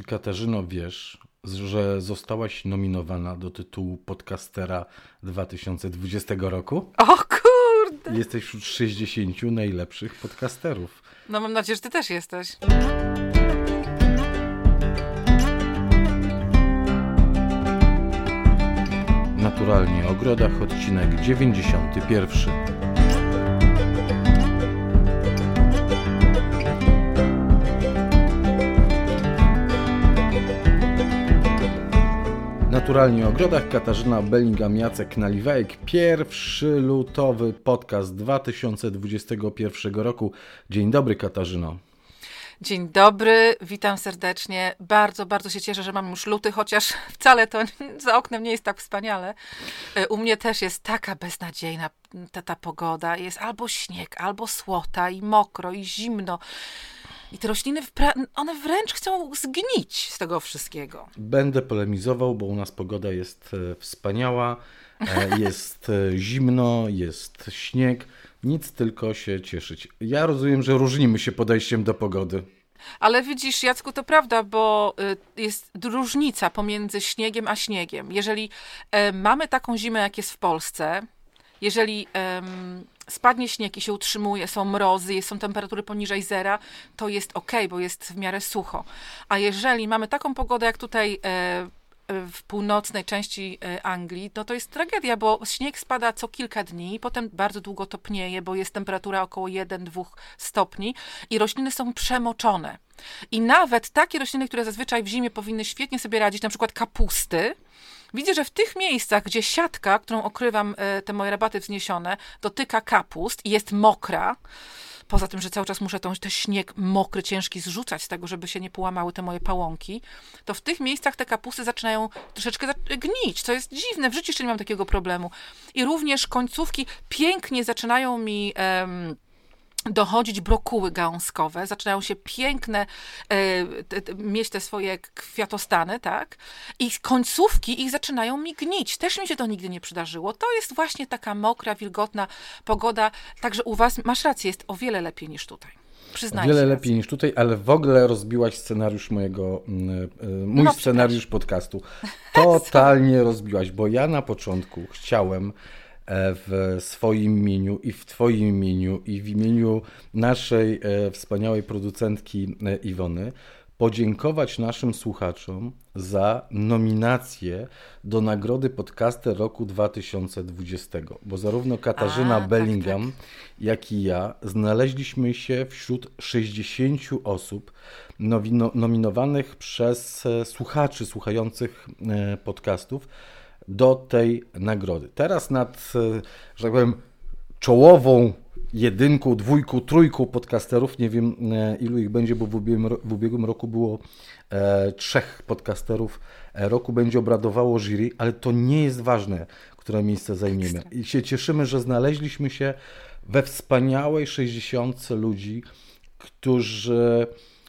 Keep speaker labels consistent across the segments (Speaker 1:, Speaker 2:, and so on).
Speaker 1: Czy Katarzyno wiesz, że zostałaś nominowana do tytułu podcastera 2020 roku?
Speaker 2: O kurde!
Speaker 1: Jesteś wśród 60 najlepszych podcasterów.
Speaker 2: No mam nadzieję, że ty też jesteś.
Speaker 1: Naturalnie o ogrodach, odcinek 91. Naturalnie o ogrodach Katarzyna Bellingham-Jacek Naliwajek. Pierwszy lutowy podcast 2021 roku. Dzień dobry Katarzyno.
Speaker 2: Dzień dobry, witam serdecznie. Bardzo, bardzo się cieszę, że mam już luty, chociaż wcale to za oknem nie jest tak wspaniale. E, U mnie też jest taka beznadziejna ta, ta pogoda. Jest albo śnieg, albo słota i mokro i zimno. I te rośliny, one wręcz chcą zgnić z tego wszystkiego.
Speaker 1: Będę polemizował, bo u nas pogoda jest e, wspaniała, e, jest e, zimno, jest śnieg, nic tylko się cieszyć. Ja rozumiem, że różnimy się podejściem do pogody.
Speaker 2: Ale widzisz, Jacku, to prawda, bo jest różnica pomiędzy śniegiem a śniegiem. Jeżeli mamy taką zimę, jak jest w Polsce, jeżeli um, spadnie śnieg i się utrzymuje, są mrozy, są temperatury poniżej zera, to jest ok, bo jest w miarę sucho. A jeżeli mamy taką pogodę jak tutaj e, w północnej części e, Anglii, no to jest tragedia, bo śnieg spada co kilka dni, potem bardzo długo topnieje, bo jest temperatura około 1-2 stopni i rośliny są przemoczone. I nawet takie rośliny, które zazwyczaj w zimie powinny świetnie sobie radzić, na przykład kapusty, Widzę, że w tych miejscach, gdzie siatka, którą okrywam e, te moje rabaty wzniesione, dotyka kapust i jest mokra, poza tym, że cały czas muszę ten, śnieg mokry, ciężki zrzucać z tego, żeby się nie połamały te moje pałąki, to w tych miejscach te kapusty zaczynają troszeczkę gnić, co jest dziwne. W życiu jeszcze nie mam takiego problemu. I również końcówki pięknie zaczynają mi... Um, dochodzić brokuły gałązkowe, zaczynają się piękne, te, te, mieć te swoje kwiatostany, tak? I końcówki ich zaczynają mi gnić. Też mi się to nigdy nie przydarzyło. To jest właśnie taka mokra, wilgotna pogoda, także u was, masz rację, jest o wiele lepiej niż tutaj.
Speaker 1: Przyznaję o wiele lepiej niż tutaj, ale w ogóle rozbiłaś scenariusz mojego, e, mój no, scenariusz podcastu. Totalnie rozbiłaś, bo ja na początku chciałem w swoim imieniu i w Twoim imieniu i w imieniu naszej e, wspaniałej producentki e, Iwony podziękować naszym słuchaczom za nominację do Nagrody Podcaster roku 2020, bo zarówno Katarzyna A, tak, Bellingham, tak, tak. jak i ja znaleźliśmy się wśród 60 osób nominowanych przez słuchaczy słuchających podcastów do tej nagrody. Teraz nad, e, że tak powiem, czołową jedynką, dwójką, trójką podcasterów, nie wiem e, ilu ich będzie, bo w ubiegłym, w ubiegłym roku było e, trzech podcasterów e, roku, będzie obradowało jury, ale to nie jest ważne, które miejsce zajmiemy. I się cieszymy, że znaleźliśmy się we wspaniałej 60 ludzi, którzy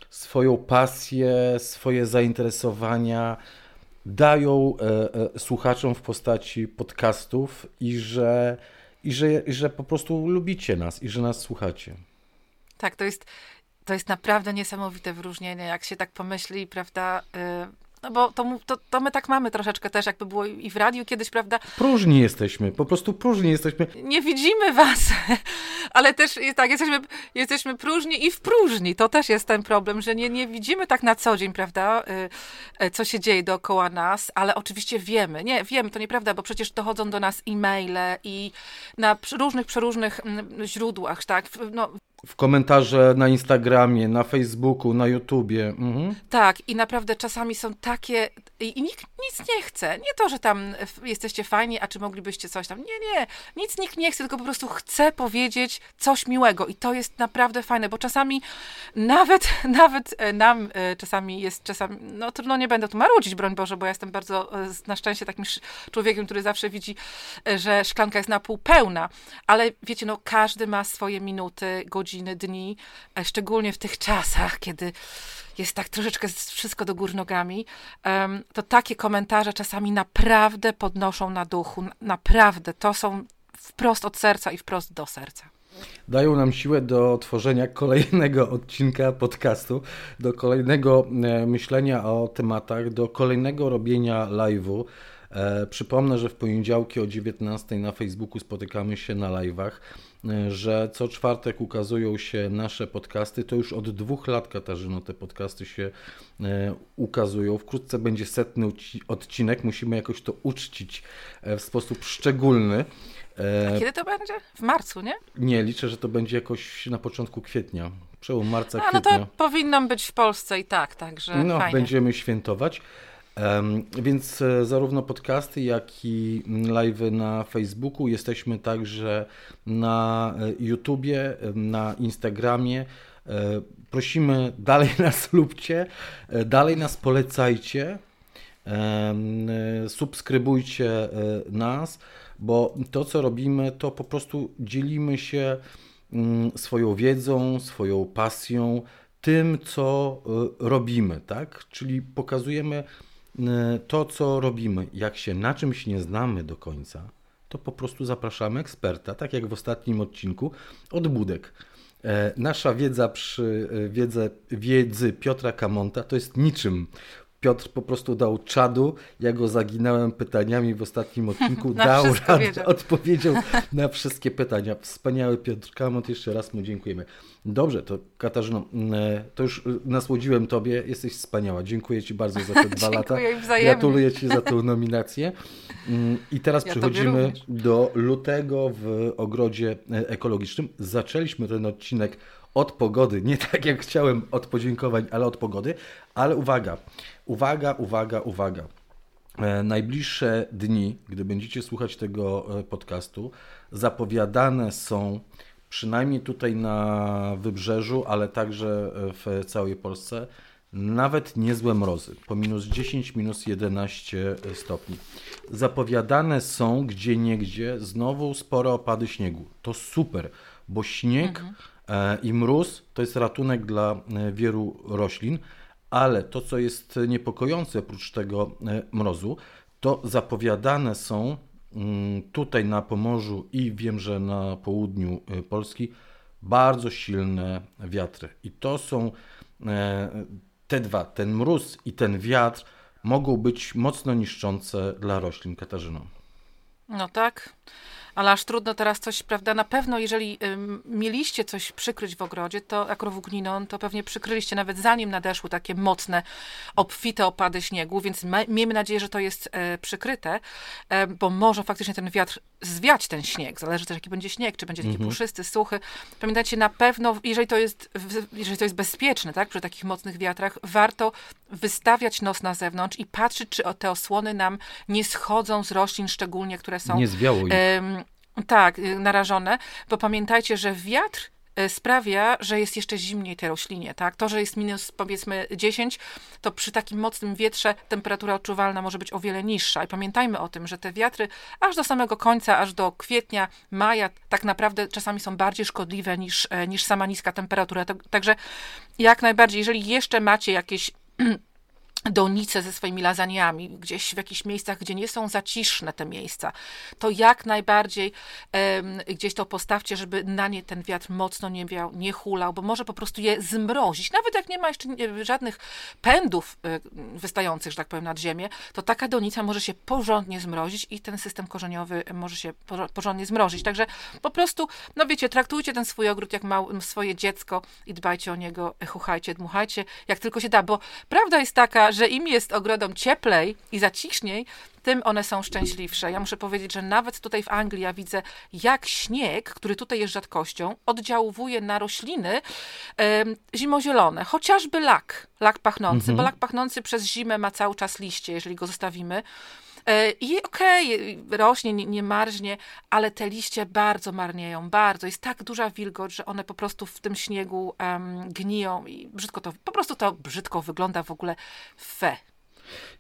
Speaker 1: swoją pasję, swoje zainteresowania, dają e, e, słuchaczom w postaci podcastów i że, i, że, i że po prostu lubicie nas i że nas słuchacie.
Speaker 2: Tak, to jest, to jest naprawdę niesamowite wyróżnienie, jak się tak pomyśli, prawda? Y, no bo to, to, to my tak mamy troszeczkę też, jakby było i w radiu kiedyś, prawda?
Speaker 1: Próżni jesteśmy, po prostu próżni jesteśmy.
Speaker 2: Nie widzimy was, ale też tak, jesteśmy, jesteśmy próżni i w próżni. To też jest ten problem, że nie, nie widzimy tak na co dzień, prawda, y, y, co się dzieje dookoła nas, ale oczywiście wiemy. Nie, wiemy, to nieprawda, bo przecież dochodzą do nas e-maile i na różnych, przeróżnych mm, źródłach, tak? No,
Speaker 1: w komentarze na Instagramie, na Facebooku, na YouTubie. Mhm.
Speaker 2: Tak, i naprawdę czasami są takie. I nikt nic nie chce. Nie to, że tam jesteście fajni, a czy moglibyście coś tam. Nie, nie. Nic nikt nie chce, tylko po prostu chce powiedzieć coś miłego. I to jest naprawdę fajne, bo czasami nawet, nawet e, nam e, czasami jest czasami. No trudno nie będę tu marudzić, broń Boże, bo ja jestem bardzo e, na szczęście takim człowiekiem, który zawsze widzi, że szklanka jest na pół pełna. Ale wiecie, no każdy ma swoje minuty, godziny godziny, dni, szczególnie w tych czasach, kiedy jest tak troszeczkę wszystko do gór nogami, to takie komentarze czasami naprawdę podnoszą na duchu. Naprawdę, to są wprost od serca i wprost do serca.
Speaker 1: dają nam siłę do tworzenia kolejnego odcinka podcastu, do kolejnego e, myślenia o tematach, do kolejnego robienia live'u. E, przypomnę, że w poniedziałki o 19 na Facebooku spotykamy się na live'ach, e, że co czwartek ukazują się nasze podcasty. To już od dwóch lat, Katarzyno, te podcasty się e, ukazują. Wkrótce będzie setny odcinek. Musimy jakoś to uczcić w sposób szczególny.
Speaker 2: A kiedy to będzie? W marcu, nie?
Speaker 1: Nie, liczę, że to będzie jakoś na początku kwietnia. Przełom marca,
Speaker 2: A, no to powinnam być w Polsce i tak, także
Speaker 1: No,
Speaker 2: fajnie.
Speaker 1: będziemy świętować. Więc e, zarówno podcasty, jak i live na Facebooku. Jesteśmy także na e, YouTubie, na Instagramie. E, prosimy, dalej nas lubcie, dalej nas polecajcie, subskrybujcie nas, bo to, co robimy, to po prostu dzielimy się mm, swoją wiedzą, swoją pasją, tym, co robimy, tak? Czyli pokazujemy to, co robimy, jak się na czymś nie znamy do końca, to po prostu zapraszamy eksperta, tak jak w ostatnim odcinku, od Budek. E, nasza wiedza przy e, wiedze, wiedzy Piotra Kamonta to jest niczym Piotr po prostu dał czadu, ja go zaginałem pytaniami w ostatnim odcinku, dał radę, odpowiedział na wszystkie pytania. Wspaniały Piotr Kamont, jeszcze raz mu dziękujemy. Dobrze, to Katarzyno, mm, to już nasłodziłem Tobie, jesteś wspaniała. Dziękuję Ci bardzo za te dwa lata. Gratuluję Ci za tę nominację. Mm, I teraz ja przechodzimy do lutego w ogrodzie e, ekologicznym. Zaczęliśmy ten odcinek od pogody, nie tak jak chciałem od podziękowań, ale od pogody. Ale uwaga, uwaga, uwaga, uwaga. E, najbliższe dni, gdy będziecie słuchać tego e, podcastu, zapowiadane są przynajmniej tutaj na wybrzeżu, ale także e, w całej Polsce, nawet niezłe mrozy, po minus 10, minus 11 stopni. Zapowiadane są gdzie niegdzie znowu spore opady śniegu. To super, bo śnieg mhm. i mróz to jest ratunek dla wielu roślin ale to, co jest niepokojące oprócz tego e, mrozu, to zapowiadane są mm, tutaj na Pomorzu i wiem, że na południu e, Polski bardzo silne wiatry. I to są e, te dwa, ten mróz i ten wiatr mogą być mocno niszczące dla roślin, Katarzyną.
Speaker 2: No tak ale aż trudno teraz coś, prawda? Na pewno, jeżeli mieliście coś przykryć w ogrodzie, to jak to pewnie przykryliście nawet zanim nadeszły takie mocne, obfite opady śniegu, więc ma, miejmy nadzieję, że to jest e, przykryte, bo może faktycznie ten wiatr zwiać ten śnieg. Zależy też, jaki będzie śnieg, czy będzie taki mhm. puszysty, suchy. Pamiętajcie, na pewno, jeżeli to jest, jeżeli to jest bezpieczne, tak, przy takich mocnych wiatrach, warto wystawiać nos na zewnątrz i patrzeć, czy te osłony nam nie schodzą z roślin, szczególnie, które są...
Speaker 1: Nie zwiało ich.
Speaker 2: Tak, y, narażone, bo pamiętajcie, że wiatr sprawia, że jest jeszcze zimniej tej roślinie, tak? To, że jest minus powiedzmy 10, to przy takim mocnym wietrze temperatura odczuwalna może być o wiele niższa. I pamiętajmy o tym, że te wiatry aż do samego końca, aż do kwietnia, maja, tak naprawdę czasami są bardziej szkodliwe niż, e, niż sama niska temperatura. Także jak najbardziej, jeżeli jeszcze macie jakieś donice ze swoimi lasagnami, gdzieś w jakichś miejscach, gdzie nie są zaciszne te miejsca, to jak najbardziej um, gdzieś to postawcie, żeby na nie ten wiatr mocno nie wiał, nie hulał, bo może po prostu je zmrozić. Nawet jak nie ma jeszcze żadnych pędów y, wystających, że tak powiem, nad ziemię, to taka donica może się porządnie zmrozić i ten system korzeniowy może się porządnie zmrozić. Także po prostu, no wiecie, traktujcie ten swój ogród jak mał, swoje dziecko i dbajcie o niego, chuchajcie, dmuchajcie, jak tylko się da, bo prawda jest taka, że im jest ogrodom cieplej i zaciszniej, tym one są szczęśliwsze. Ja muszę powiedzieć, że nawet tutaj w Anglii ja widzę, jak śnieg, który tutaj jest rzadkością, oddziałuje na rośliny zimozielone, chociażby lak, lak pachnący, mhm. bo lak pachnący przez zimę ma cały czas liście, jeżeli go zostawimy. E, I okej, okay, rośnie, nie, nie marznie, ale te liście bardzo marnieją, bardzo. Jest tak duża wilgoć, że one po prostu w tym śniegu um, gniją i brzydko to, po prostu to brzydko wygląda w ogóle fe.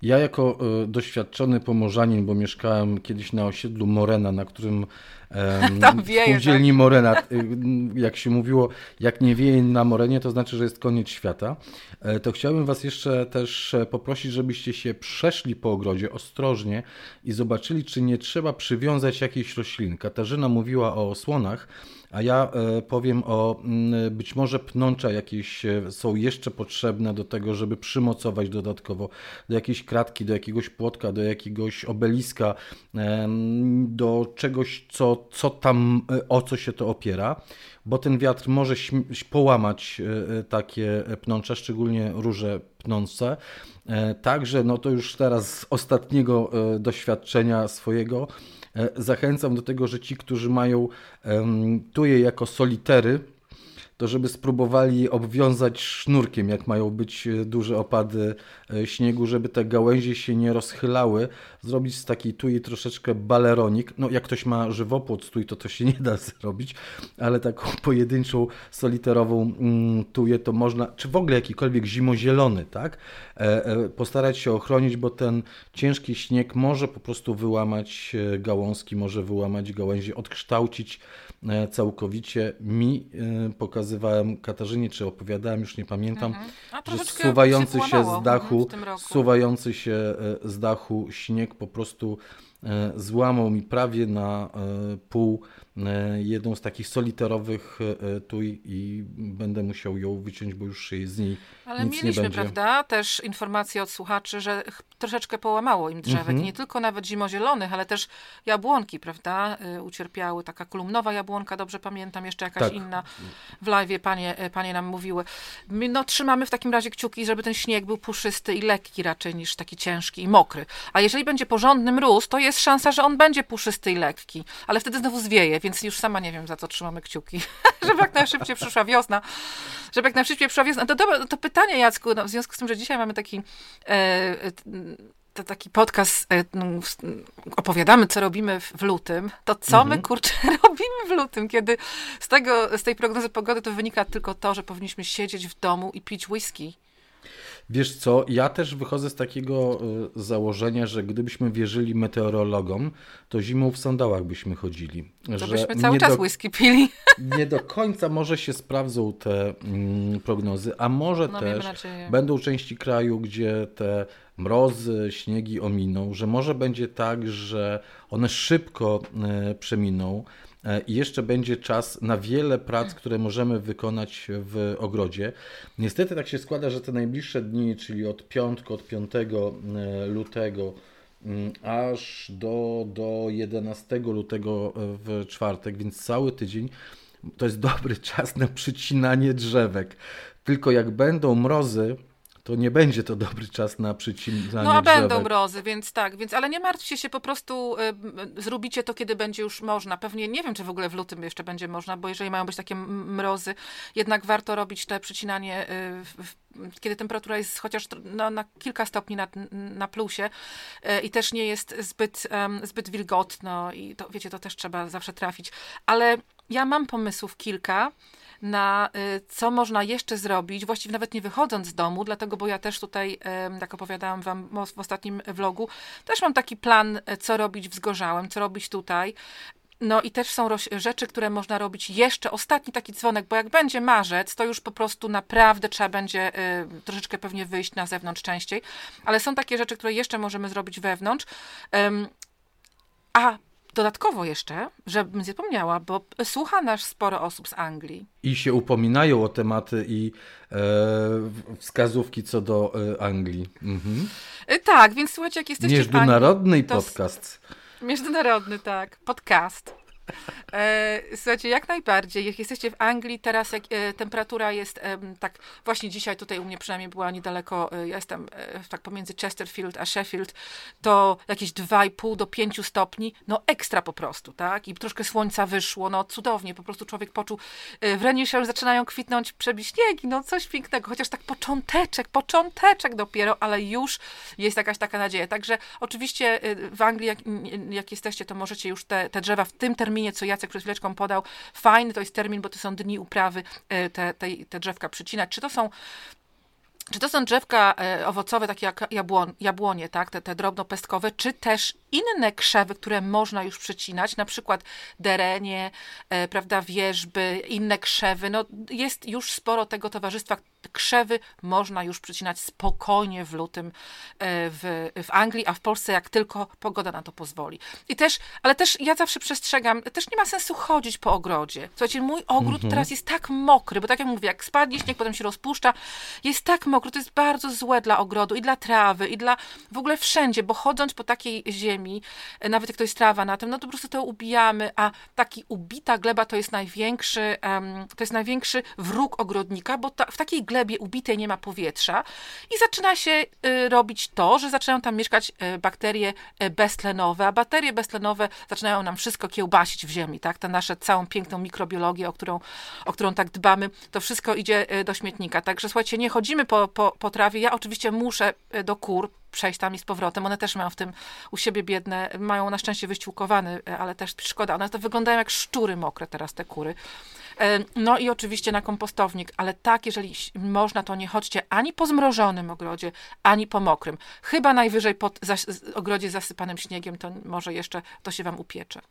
Speaker 1: Ja jako y, doświadczony pomorzanin, bo mieszkałem kiedyś na osiedlu Morena, na którym
Speaker 2: Tam wieje,
Speaker 1: spółdzielni tak? Morena, y, jak się mówiło, jak nie wieje na Morenie, to znaczy, że jest koniec świata. E, to chciałbym Was jeszcze też e, poprosić, żebyście się przeszli po ogrodzie ostrożnie i zobaczyli, czy nie trzeba przywiązać jakiejś rośliny. Katarzyna mówiła o osłonach, A ja e, powiem o mm, być może pnącza jakieś są jeszcze potrzebne do tego, żeby przymocować dodatkowo do jakiejś kratki, do jakiegoś płotka, do jakiegoś obeliska, do czegoś, co, co tam, o co się to opiera, bo ten wiatr może połamać takie pnącza, szczególnie róże pnące. Także no to już teraz z ostatniego doświadczenia swojego E, zachęcam do tego, że ci, którzy mają tuje jako solitery, to żeby spróbowali obwiązać sznurkiem, jak mają być e, duże opady e, śniegu, żeby te gałęzie się nie rozchylały, zrobić z takiej tui troszeczkę baleronik. No jak ktoś ma żywopłot stój, to to się nie da zrobić, ale taką pojedynczą soliterową mm, tuję to można, czy w ogóle jakikolwiek zimozielony, tak? Postarać się ochronić, bo ten ciężki śnieg może po prostu wyłamać gałązki, może wyłamać gałęzie, odkształcić E, całkowicie. Mi e, pokazywałem Katarzynie, czy opowiadałem, już nie pamiętam,
Speaker 2: mhm.
Speaker 1: że suwający się, się z dachu, suwający się z dachu śnieg po prostu e, złamał mi prawie na pół E, jedną z takich soliterowych e, e, tuj i będę musiał ją wyciąć, bo już z niej
Speaker 2: Ale
Speaker 1: nic
Speaker 2: mieliśmy,
Speaker 1: nie będzie.
Speaker 2: prawda, też informacje od słuchaczy, że troszeczkę połamało im drzewek. Mhm. Nie tylko nawet zimozielonych, ale też jabłonki, prawda, ucierpiały. Taka kolumnowa jabłonka, dobrze pamiętam, jeszcze jakaś tak. inna w live panie, panie nam mówiły. My no, trzymamy w takim razie kciuki, żeby ten śnieg był puszysty i lekki raczej niż taki ciężki i mokry. A jeżeli będzie porządny mróz, to jest szansa, że on będzie puszysty i lekki, ale wtedy znowu zwieje, więc już sama nie wiem, za co trzymamy kciuki, żeby jak najszybciej przyszła wiosna. Żeby jak najszybciej przyszła wiosna. To, dobra, to pytanie, Jacku, no, w związku z tym, że dzisiaj mamy taki... E, to taki podcast, e, no, opowiadamy, co robimy w, w lutym, to co mhm. my, kurczę, robimy w lutym, kiedy z, tego, z tej prognozy pogody to wynika tylko to, że powinniśmy siedzieć w domu i pić whisky
Speaker 1: Wiesz co, ja też wychodzę z takiego y, założenia, że gdybyśmy wierzyli meteorologom, to zimą w sandałach byśmy chodzili.
Speaker 2: To że byśmy cały czas do, whisky pili.
Speaker 1: Nie do końca może się sprawdzą te mm, prognozy, a może no, też będą części kraju, gdzie te mrozy, śniegi ominą, że może będzie tak, że one szybko y, przeminą. E, i jeszcze będzie czas na wiele prac, które możemy wykonać w ogrodzie. Niestety tak się składa, że te najbliższe dni, czyli od piątku, od 5 e, lutego mm, aż do, do 11 lutego w czwartek, więc cały tydzień to jest dobry czas na przycinanie drzewek. Tylko jak będą mrozy, to nie będzie to dobry czas na przycinanie
Speaker 2: No a
Speaker 1: drzewek.
Speaker 2: będą mrozy, więc tak, więc ale nie martwcie się, po prostu y, zrobicie to, kiedy będzie już można. Pewnie nie wiem, czy w ogóle w lutym jeszcze będzie można, bo jeżeli mają być takie mrozy, jednak warto robić te przycinanie, y, w, w, kiedy temperatura jest chociaż no, na kilka stopni na, na plusie y, i też nie jest zbyt, zbyt wilgotno i to, wiecie, to też trzeba zawsze trafić. Ale ja mam pomysłów kilka, na y, co można jeszcze zrobić, właściwie nawet nie wychodząc z domu, dlatego, bo ja też tutaj, jak opowiadałam wam w ostatnim vlogu, też mam taki plan, e, co robić w Zgorzałem, co robić tutaj. No i też są rzeczy, które można robić jeszcze. Ostatni taki dzwonek, bo jak będzie marzec, to już po prostu naprawdę trzeba będzie y, troszeczkę pewnie wyjść na zewnątrz częściej. Ale są takie rzeczy, które jeszcze możemy zrobić wewnątrz. Ym, a Dodatkowo jeszcze, żebym zapomniała, bo słucha nas sporo osób z Anglii.
Speaker 1: I się upominają o tematy i e, wskazówki co do e, Anglii. Mhm.
Speaker 2: E, tak, więc słuchajcie, jak jesteście
Speaker 1: Międzynarodny w Anglii, podcast.
Speaker 2: Międzynarodny, tak. Podcast. E, słuchajcie, jak najbardziej. Jak jesteście w Anglii, teraz jak e, temperatura jest e, tak, właśnie dzisiaj tutaj u mnie przynajmniej była niedaleko, e, ja jestem e, tak pomiędzy Chesterfield a Sheffield, to jakieś 2,5 do 5 stopni, no ekstra po prostu, tak? I troszkę słońca wyszło, no cudownie, po prostu człowiek poczuł, e, w Rennie już zaczynają kwitnąć przebiśniegi, no coś pięknego, chociaż tak począteczek, począteczek dopiero, ale już jest jakaś taka nadzieja. Także oczywiście w Anglii, jak, jak jesteście, to możecie już te, te drzewa w tym terminie terminie, co Jacek przed chwileczką podał, fajny to jest termin, bo to są dni uprawy, e, te, te, te drzewka przycinać. Czy to są czy to są drzewka e, owocowe, takie jak jabłon, jabłonie, tak, te, te drobnopestkowe, czy też inne krzewy, które można już przecinać, na przykład derenie, e, prawda, wierzby, inne krzewy. No, jest już sporo tego towarzystwa, krzewy można już przycinać spokojnie w lutym e, w, w Anglii, a w Polsce jak tylko pogoda na to pozwoli. I też, ale też ja zawsze przestrzegam, też nie ma sensu chodzić po ogrodzie. Słuchajcie, mój ogród mhm. teraz jest tak mokry, bo tak jak mówię, jak spadnie śnieg, potem się rozpuszcza, jest tak mokry, to jest bardzo złe dla ogrodu i dla trawy i dla w ogóle wszędzie, bo chodząc po takiej ziemi, e, nawet jak to jest trawa na tym, no to po prostu to ubijamy, a taki ubita gleba to jest największy, um, to jest największy wróg ogrodnika, bo ta, w takiej glebie ubitej nie ma powietrza i zaczyna się y, robić to, że zaczynają tam mieszkać y, bakterie y, beztlenowe, a bakterie beztlenowe zaczynają nam wszystko kiełbasić w ziemi, tak? Tę naszą całą piękną mikrobiologię, o którą, o którą tak dbamy, to wszystko idzie do śmietnika. Także słuchajcie, nie chodzimy po, po, po trawie. Ja oczywiście muszę do kur przejść tam i z powrotem. One też mają w tym u siebie biedne, mają na szczęście wyściółkowany, y, ale też szkoda. One to wyglądają jak szczury mokre teraz, te kury. E, no i oczywiście na kompostownik, ale tak, jeżeli można, to nie chodźcie ani po zmrożonym ogrodzie, ani po mokrym. Chyba najwyżej po ogrodzie zasypanym śniegiem, to może jeszcze to się wam upiecze.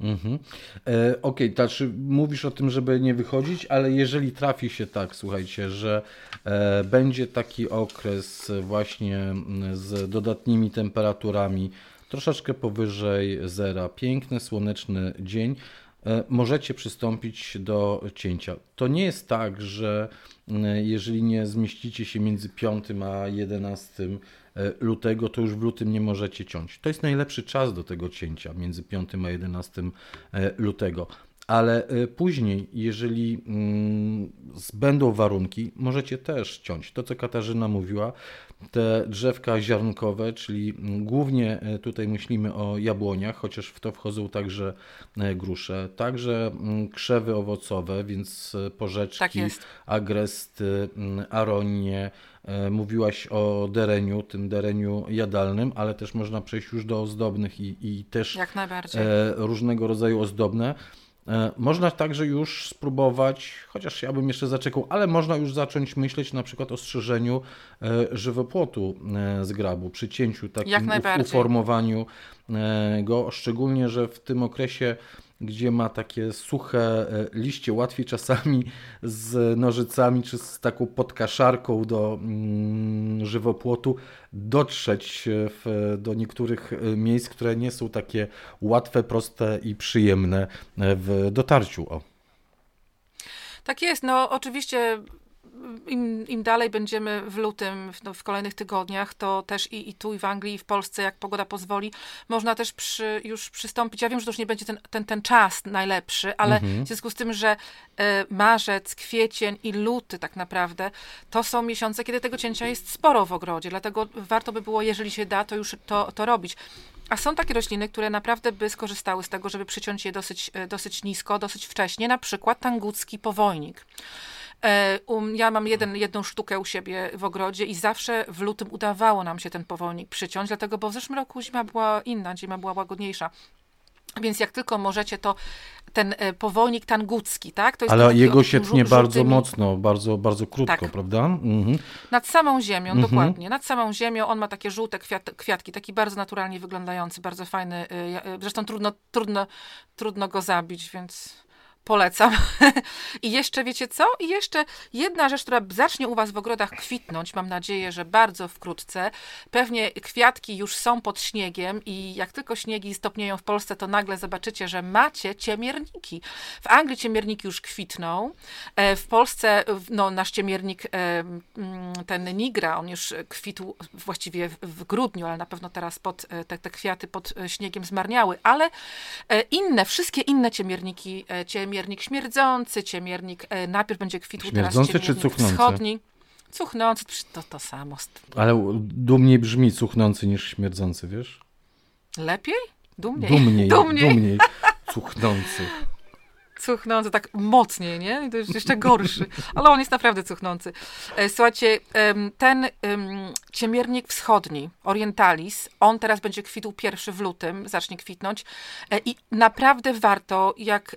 Speaker 1: Mhm. E, Okej, okay, znaczy mówisz o tym, żeby nie wychodzić, ale jeżeli trafi się tak, słuchajcie, że e, będzie taki okres właśnie z dodatnimi temperaturami, troszeczkę powyżej zera, piękny, słoneczny dzień, E, możecie przystąpić do cięcia. To nie jest tak, że e, jeżeli nie zmieścicie się między 5 a 11 e, lutego, to już w lutym nie możecie ciąć. To jest najlepszy czas do tego cięcia między 5 a 11 lutego. Ale później, jeżeli mm, będą warunki, możecie też ciąć. To, co Katarzyna mówiła, te drzewka ziarnkowe, czyli głównie e, tutaj myślimy o jabłoniach, chociaż w to wchodzą także e, grusze, także mm, krzewy owocowe, więc e, porzeczki, tak agresty, mm, aronie. Mówiłaś o dereniu, tym dereniu jadalnym, ale też można przejść już do ozdobnych i, i też różnego rodzaju ozdobne. E, można także już spróbować, chociaż ja bym jeszcze zaczekał, ale można już zacząć myśleć na przykład o strzeżeniu e, żywopłotu e, z grabu, przy cięciu, takim uformowaniu go, szczególnie, że w tym okresie gdzie ma takie suche e, liście, łatwiej czasami z nożycami czy z taką podkaszarką do mm, żywopłotu dotrzeć e, w, do niektórych e, miejsc, które nie są takie łatwe, proste i przyjemne w dotarciu. O.
Speaker 2: Tak jest, no oczywiście im, im dalej będziemy w lutym, w, no, w kolejnych tygodniach, to też i, i tu, i w Anglii, i w Polsce, jak pogoda pozwoli, można też przy, już przystąpić. Ja wiem, że to już nie będzie ten, ten, ten czas najlepszy, ale mhm. w związku z tym, że e, marzec, kwiecień i luty tak naprawdę, to są miesiące, kiedy tego cięcia jest sporo w ogrodzie, dlatego warto by było, jeżeli się da, to już to, to robić. A są takie rośliny, które naprawdę by skorzystały z tego, żeby przyciąć je dosyć, e, dosyć nisko, dosyć wcześnie, na przykład tangucki powojnik. E, um, ja mam jeden, jedną sztukę u siebie w ogrodzie i zawsze w lutym udawało nam się ten powolnik przyciąć, dlatego, bo w zeszłym roku zima była inna, zima była łagodniejsza. Więc jak tylko możecie, to ten e, powolnik tangucki, tak?
Speaker 1: Ale jego się tnie bardzo mocno, bardzo, bardzo krótko, tak. prawda?
Speaker 2: Mhm. Nad samą ziemią, mhm. dokładnie. Nad samą ziemią on ma takie żółte kwiat, kwiatki, taki bardzo naturalnie wyglądający, bardzo fajny. E, zresztą trudno, trudno, trudno go zabić, więc Polecam. I jeszcze wiecie co? I jeszcze jedna rzecz, która zacznie u Was w ogrodach kwitnąć, mam nadzieję, że bardzo wkrótce. Pewnie kwiatki już są pod śniegiem i jak tylko śniegi stopnieją w Polsce, to nagle zobaczycie, że macie ciemierniki. W Anglii ciemierniki już kwitną. E, w Polsce no, nasz ciemiernik, e, mm, ten nigra, on już kwitł właściwie w grudniu, ale na pewno teraz pod, e, te, te kwiaty pod śniegiem zmarniały. Ale inne, wszystkie inne ciemierniki, ciemierniki ciemiernik śmierdzący, ciemiernik e, najpierw będzie kwitł
Speaker 1: śmierdzący teraz czy cuchnący? wschodni.
Speaker 2: Cuchnący, to to samo.
Speaker 1: Ale dumniej brzmi cuchnący niż śmierdzący, wiesz?
Speaker 2: Lepiej? Dumniej.
Speaker 1: Dumniej, dumniej. dumniej. Cuchnący
Speaker 2: cuchnący, tak mocniej, nie? To jest jeszcze gorszy, ale on jest naprawdę cuchnący. E, słuchajcie, ten ciemiernik wschodni, Orientalis, on teraz będzie kwitł pierwszy w lutym, zacznie kwitnąć e, i naprawdę warto, jak e,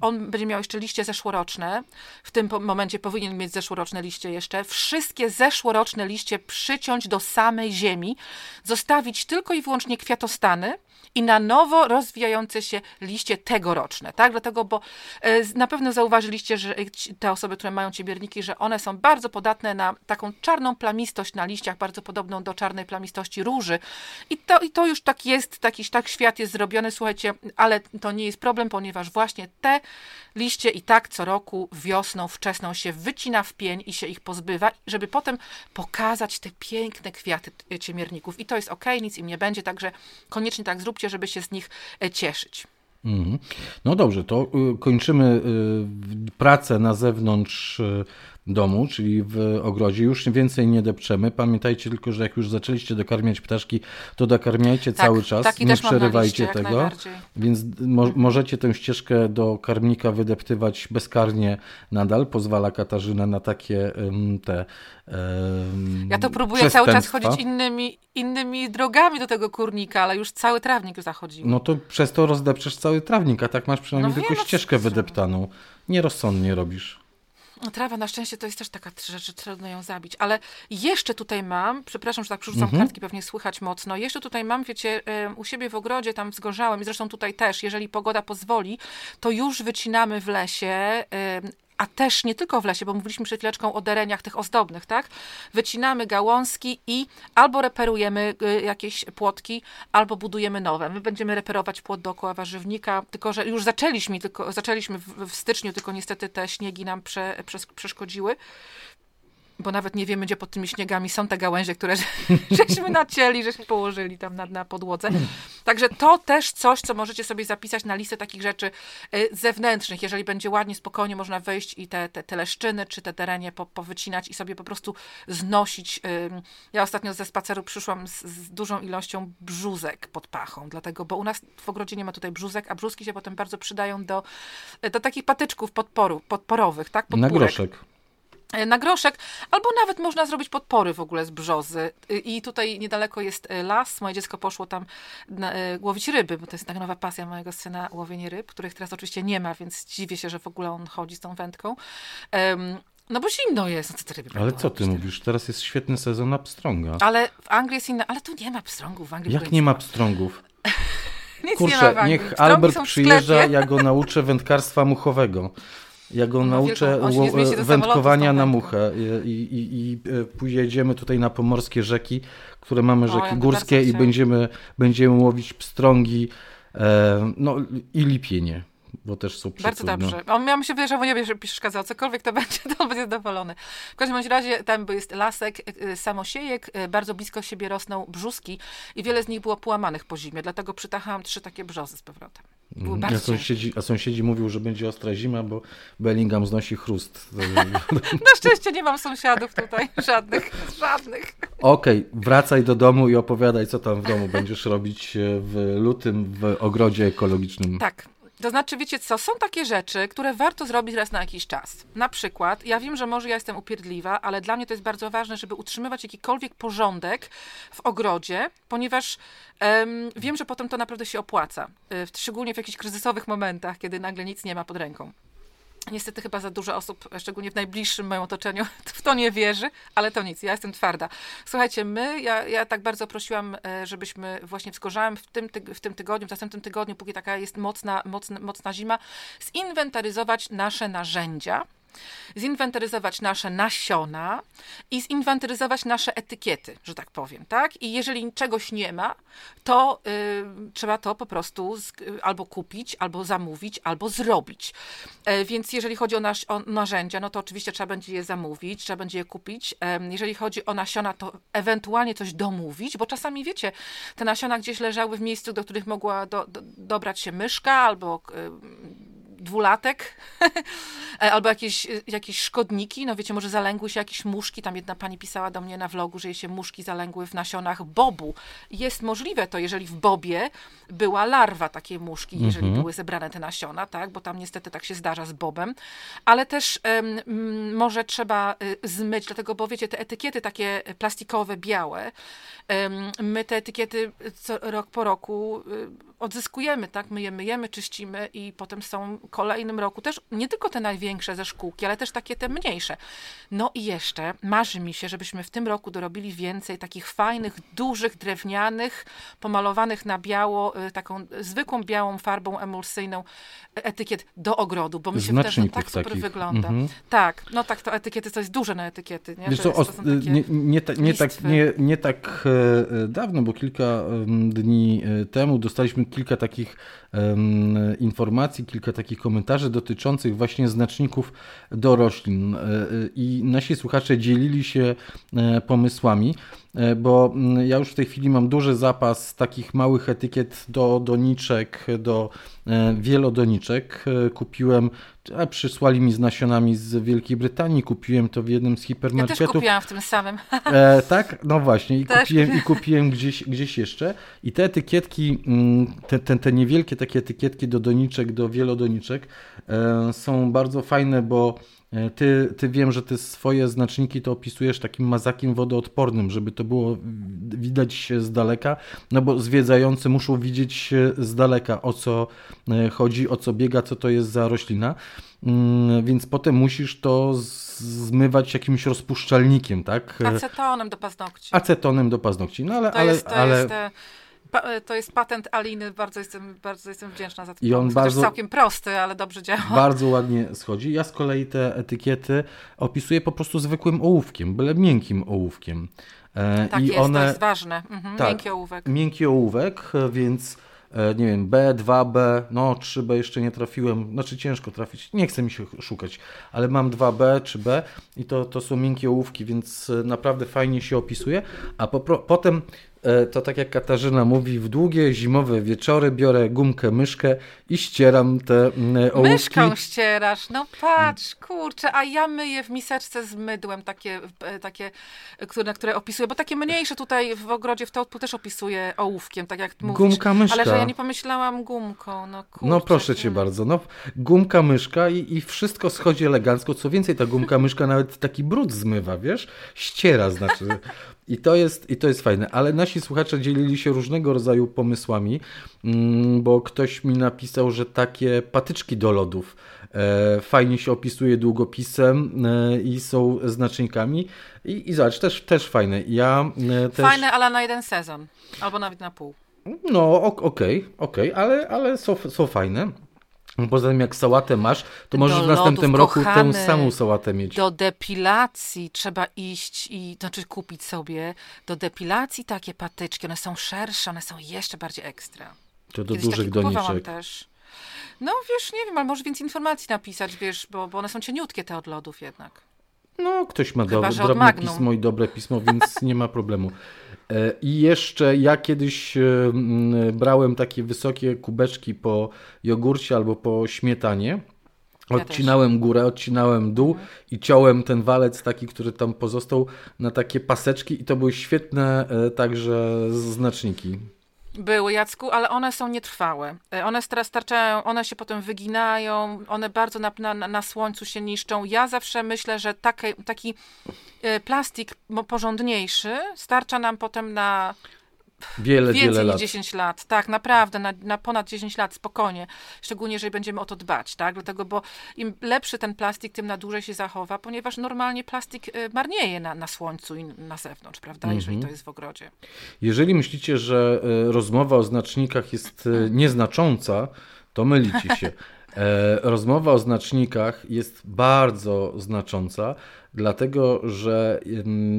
Speaker 2: on będzie miał jeszcze liście zeszłoroczne, w tym momencie powinien mieć zeszłoroczne liście jeszcze, wszystkie zeszłoroczne liście przyciąć do samej ziemi, zostawić tylko i wyłącznie kwiatostany, i na nowo rozwijające się liście tegoroczne, tak? Dlatego, bo e, na pewno zauważyliście, że te osoby, które mają ciemierniki, że one są bardzo podatne na taką czarną plamistość na liściach, bardzo podobną do czarnej plamistości róży. I to, i to już tak jest, taki, tak świat jest zrobiony, słuchajcie, ale to nie jest problem, ponieważ właśnie te liście i tak co roku wiosną, wczesną się wycina w pień i się ich pozbywa, żeby potem pokazać te piękne kwiaty ciemierników. I to jest ok, nic im nie będzie, także koniecznie tak zróbcie, żeby się z nich e, cieszyć.
Speaker 1: Mhm. No dobrze, to y, kończymy y, pracę na zewnątrz y, domu, czyli w ogrodzie. Już więcej nie depczemy. Pamiętajcie tylko, że jak już zaczęliście dokarmiać ptaszki, to dokarmiajcie tak, cały czas. Nie przerywajcie tego. Więc mo możecie tę ścieżkę do karmnika wydeptywać bezkarnie nadal. Pozwala Katarzyna na takie um, te
Speaker 2: um, Ja to próbuję cały czas chodzić innymi, innymi drogami do tego kurnika, ale już cały trawnik zachodził.
Speaker 1: No to przez to rozdepczesz cały trawnik, a tak masz przynajmniej no tylko no ścieżkę wydeptaną. Nierozsądnie robisz.
Speaker 2: Trawa na szczęście to jest też taka rzecz, że trudno ją zabić. Ale jeszcze tutaj mam, przepraszam, że tak przerzucam mhm. kartki, pewnie słychać mocno. Jeszcze tutaj mam, wiecie, u siebie w ogrodzie tam wzgorzałem i zresztą tutaj też, jeżeli pogoda pozwoli, to już wycinamy w lesie a też nie tylko w lesie, bo mówiliśmy przed chwileczką o dereniach tych ozdobnych, tak? Wycinamy gałązki i albo reperujemy y, jakieś płotki, albo budujemy nowe. My będziemy reperować płot dookoła warzywnika, tylko że już zaczęliśmy, tylko, zaczęliśmy w, w styczniu, tylko niestety te śniegi nam prze, przeszkodziły bo nawet nie wiemy, gdzie pod tymi śniegami są te gałęzie, które żeśmy nacięli, żeśmy położyli tam na, na podłodze. Także to też coś, co możecie sobie zapisać na listę takich rzeczy y, zewnętrznych. Jeżeli będzie ładnie, spokojnie, można wejść i te, te, te leszczyny czy te terenie po, powycinać i sobie po prostu znosić. Ja ostatnio ze spaceru przyszłam z, z dużą ilością brzuzek pod pachą, dlatego, bo u nas w ogrodzie nie ma tutaj brzuzek, a brzuzki się potem bardzo przydają do, do takich patyczków podporu, podporowych, tak?
Speaker 1: Na groszek.
Speaker 2: E, na groszek, albo nawet można zrobić podpory w ogóle z brzozy. E, I tutaj niedaleko jest e, las. Moje dziecko poszło tam na, łowić ryby, bo to jest taka nowa pasja mojego syna, łowienie ryb, których teraz oczywiście nie ma, więc dziwię się, że w ogóle on chodzi z tą wędką. Um, no bo zimno jest. No co
Speaker 1: ale co ty mówisz? Teraz jest świetny sezon na pstrąga.
Speaker 2: Ale w Anglii jest inna. Ale tu nie ma pstrągów. W Anglii
Speaker 1: Jak nie ma pstrągów?
Speaker 2: Nic
Speaker 1: Kurczę,
Speaker 2: nie ma
Speaker 1: niech Albert przyjeżdża, ja go nauczę wędkarstwa muchowego. Ja go nauczę wędkowania na muchę i, i, i, pojedziemy tutaj na pomorskie rzeki, które mamy rzeki o, ja górskie i będziemy, będziemy łowić pstrągi e, no, i lipienie bo też są
Speaker 2: Bardzo dobrze. On miał mi się wydaje, że nie będzie przeszkadzał. Cokolwiek to będzie, to on będzie zadowolony. W każdym razie tam jest lasek e, samosiejek, e, bardzo blisko siebie rosną brzuski i wiele z nich było połamanych po zimie, dlatego przytachałam trzy takie brzozy z powrotem.
Speaker 1: Mhm. a, sąsiedzi, a sąsiedzi mówił, że będzie ostra zima, bo Bellingham znosi chrust.
Speaker 2: Na szczęście nie mam sąsiadów tutaj, żadnych, żadnych.
Speaker 1: Okej, okay, wracaj do domu i opowiadaj, co tam w domu będziesz robić e, w lutym w ogrodzie ekologicznym.
Speaker 2: Tak, to znaczy, wiecie co, są takie rzeczy, które warto zrobić raz na jakiś czas. Na przykład, ja wiem, że może ja jestem upierdliwa, ale dla mnie to jest bardzo ważne, żeby utrzymywać jakikolwiek porządek w ogrodzie, ponieważ wiem, że potem to naprawdę się opłaca. Y, szczególnie w jakichś kryzysowych momentach, kiedy nagle nic nie ma pod ręką. Niestety chyba za dużo osób, szczególnie w najbliższym moim otoczeniu, w to nie wierzy, ale to nic, ja jestem twarda. Słuchajcie, my, ja, ja tak bardzo prosiłam, e, żebyśmy właśnie wskorzałem w tym, w tym tygodniu, w następnym tygodniu, póki taka jest mocna, mocna, mocna zima, zinwentaryzować nasze narzędzia, zinwentaryzować nasze nasiona i zinwentaryzować nasze etykiety, że tak powiem, tak? I jeżeli czegoś nie ma, to y, trzeba to po prostu z, albo kupić, albo zamówić, albo zrobić. E, więc jeżeli chodzi o, nasz, o, narzędzia, no to oczywiście trzeba będzie je zamówić, trzeba będzie je kupić. E, jeżeli chodzi o nasiona, to ewentualnie coś domówić, bo czasami, wiecie, te nasiona gdzieś leżały w miejscu, do których mogła do, do, dobrać się myszka albo dwulatek, e, albo jakieś, jakieś szkodniki, no wiecie, może zalęgły się jakieś muszki, tam jedna pani pisała do mnie na vlogu, że jej się muszki zalęgły w nasionach bobu. Jest możliwe to, jeżeli w bobie była larwa takiej muszki, jeżeli mhm. były zebrane te nasiona, tak, bo tam niestety tak się zdarza z bobem, ale też um, może trzeba y, zmyć, dlatego, bo wiecie, te etykiety takie plastikowe, białe, um, my te etykiety co, rok po roku y, odzyskujemy, tak? My je myjemy, czyścimy i potem są w kolejnym roku też nie tylko te największe ze szkółki, ale też takie te mniejsze. No i jeszcze marzy mi się, żebyśmy w tym roku dorobili więcej takich fajnych, dużych, drewnianych, pomalowanych na biało, y, taką zwykłą białą farbą emulsyjną etykiet do ogrodu, bo mi się wydaje, że to tak super takich. wygląda. Mhm. Tak, no tak, to etykiety, to jest duże na etykiety. Nie,
Speaker 1: Wiesz co, jest, nie, nie, ta, nie, tak, nie, nie tak e, e, dawno, bo kilka dni e, temu dostaliśmy kilka takich informacji, kilka takich komentarzy dotyczących właśnie znaczników do roślin i nasi słuchacze dzielili się pomysłami. E, bo mm, ja już w tej chwili mam duży zapas takich małych etykiet do doniczek, do e, wielodoniczek. E, kupiłem, a przysłali mi z nasionami z Wielkiej Brytanii, kupiłem to w jednym z hipermarketów. Ja
Speaker 2: też kupiłam w tym samym.
Speaker 1: E, tak? No właśnie, i kupiłem, i kupiłem gdzieś, gdzieś jeszcze. I te etykietki, mm, te, te, te niewielkie takie etykietki do doniczek, do wielodoniczek e, są bardzo fajne, bo ty, ty wiem, że ty swoje znaczniki to opisujesz takim mazakiem wodoodpornym, żeby to było widać z daleka, no bo zwiedzający muszą widzieć z daleka o co e, chodzi, o co biega, co to jest za roślina, mm, więc potem musisz to zmywać jakimś rozpuszczalnikiem, tak?
Speaker 2: Acetonem do paznokci.
Speaker 1: Acetonem do paznokci, no ale...
Speaker 2: To
Speaker 1: ale,
Speaker 2: jest, to
Speaker 1: ale...
Speaker 2: Jest, E, to jest patent Aliny, bardzo jestem, bardzo jestem wdzięczna za to. I on bardzo, całkiem prosty, ale dobrze działa.
Speaker 1: Bardzo ładnie schodzi. Ja z kolei te etykiety opisuję po prostu zwykłym ołówkiem, byle miękkim ołówkiem.
Speaker 2: E, tak I jest, one, to jest ważne. Mhm, tak, miękki ołówek.
Speaker 1: Miękki ołówek, więc e, nie wiem, B, 2B, no 3B jeszcze nie trafiłem, znaczy ciężko trafić, nie chcę mi się szukać, ale mam 2B czy B i to, to są miękkie ołówki, więc naprawdę fajnie się opisuje, a po, potem E, to tak jak Katarzyna mówi, w długie zimowe wieczory biorę gumkę, myszkę i ścieram te mm, ołówki.
Speaker 2: Myszką ścierasz, no patrz, kurczę, a ja myję w miseczce z mydłem takie, e, takie które, które opisuję, bo takie mniejsze tutaj w ogrodzie w Tołtpu też opisuję ołówkiem, tak jak mówisz.
Speaker 1: Gumka, myszka.
Speaker 2: Ale że ja nie pomyślałam gumką, no kurczę.
Speaker 1: No proszę cię bardzo, no gumka, myszka i, i wszystko schodzi elegancko, co więcej ta gumka, myszka nawet taki brud zmywa, wiesz, ściera znaczy. I to, jest, I to jest fajne, ale nasi słuchacze dzielili się różnego rodzaju pomysłami, mm, bo ktoś mi napisał, że takie patyczki do lodów e, fajnie się opisuje długopisem e, i są znacznikami. I, i zobacz, też, też fajne. Ja,
Speaker 2: e, też... Fajne, ale na jeden sezon, albo nawet na pół.
Speaker 1: No, okej, okay, okej, okay, ale, ale są, są fajne. Poza tym, jak sałatę masz, to możesz w następnym lodów, roku kochany, tę samą sałatę mieć.
Speaker 2: Do depilacji trzeba iść i, znaczy kupić sobie do depilacji takie patyczki. One są szersze, one są jeszcze bardziej ekstra.
Speaker 1: To do Kiedyś dużych doniczek.
Speaker 2: też. No wiesz, nie wiem, ale może więcej informacji napisać, wiesz, bo, bo one są cieniutkie te od lodów jednak.
Speaker 1: No, ktoś ma do, drobne pismo i dobre pismo, więc nie ma problemu. E, I jeszcze ja kiedyś e, brałem takie wysokie kubeczki po jogurcie albo po śmietanie. Odcinałem ja górę, odcinałem dół i ciąłem ten walec taki, który tam pozostał na takie paseczki i to były świetne e, także znaczniki.
Speaker 2: Były, Jacku, ale one są nietrwałe. One teraz starczają, one się potem wyginają, one bardzo na, na, na słońcu się niszczą. Ja zawsze myślę, że taki, taki plastik porządniejszy starcza nam potem na
Speaker 1: Wiele,
Speaker 2: Więcej
Speaker 1: wiele
Speaker 2: niż
Speaker 1: lat.
Speaker 2: 10 lat, tak, naprawdę, na, na, ponad 10 lat, spokojnie. Szczególnie, jeżeli będziemy o to dbać, tak? Dlatego, bo im lepszy ten plastik, tym na dłużej się zachowa, ponieważ normalnie plastik y, marnieje na, na słońcu i na zewnątrz, prawda? Jeżeli mhm. to jest w ogrodzie.
Speaker 1: Jeżeli myślicie, że y, rozmowa o znacznikach jest y, nieznacząca, to mylicie się. E, rozmowa o znacznikach jest bardzo znacząca, dlatego że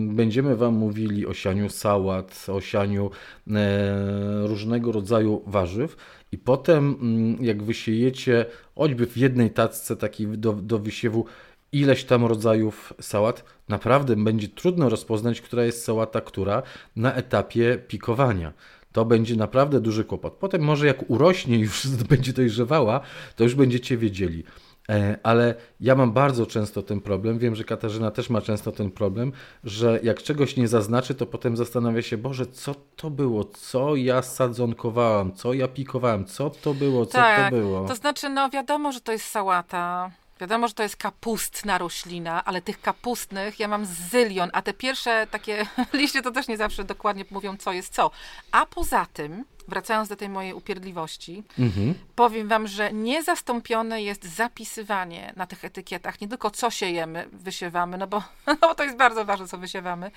Speaker 1: będziemy Wam mówili o sianiu sałat, o sianiu e, różnego rodzaju warzyw i potem jak wysiejecie choćby w jednej tacce takiej do, do wysiewu ileś tam rodzajów sałat, naprawdę będzie trudno rozpoznać, która jest sałata, która na etapie pikowania to będzie naprawdę duży kłopot. Potem może jak urośnie, już będzie dojrzewała, to już będziecie wiedzieli. E, ale ja mam bardzo często ten problem, wiem, że Katarzyna też ma często ten problem, że jak czegoś nie zaznaczy, to potem zastanawia się, Boże, co to było, co ja sadzonkowałam, co ja pikowałam, co to było, co
Speaker 2: tak,
Speaker 1: to było.
Speaker 2: To znaczy, no wiadomo, że to jest sałata, Wiadomo, że to jest kapustna roślina, ale tych kapustnych ja mam zylion, a te pierwsze takie liście to też nie zawsze dokładnie mówią, co jest co. A poza tym, wracając do tej mojej upierdliwości, mhm. powiem wam, że niezastąpione jest zapisywanie na tych etykietach nie tylko co siejemy, wysiewamy, no bo, no bo to jest bardzo ważne, co wysiewamy,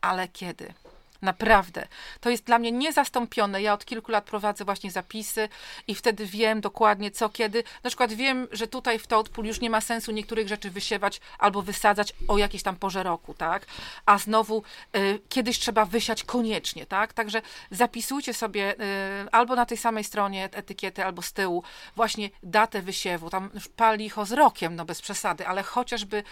Speaker 2: ale kiedy. Naprawdę. To jest dla mnie niezastąpione. Ja od kilku lat prowadzę właśnie zapisy i wtedy wiem dokładnie co, kiedy. Na przykład wiem, że tutaj w Toadpool już nie ma sensu niektórych rzeczy wysiewać albo wysadzać o jakiejś tam porze roku, tak? A znowu y, kiedyś trzeba wysiać koniecznie, tak? Także zapisujcie sobie y, albo na tej samej stronie etykiety, albo z tyłu właśnie datę wysiewu. Tam już pal licho z rokiem, no bez przesady, ale chociażby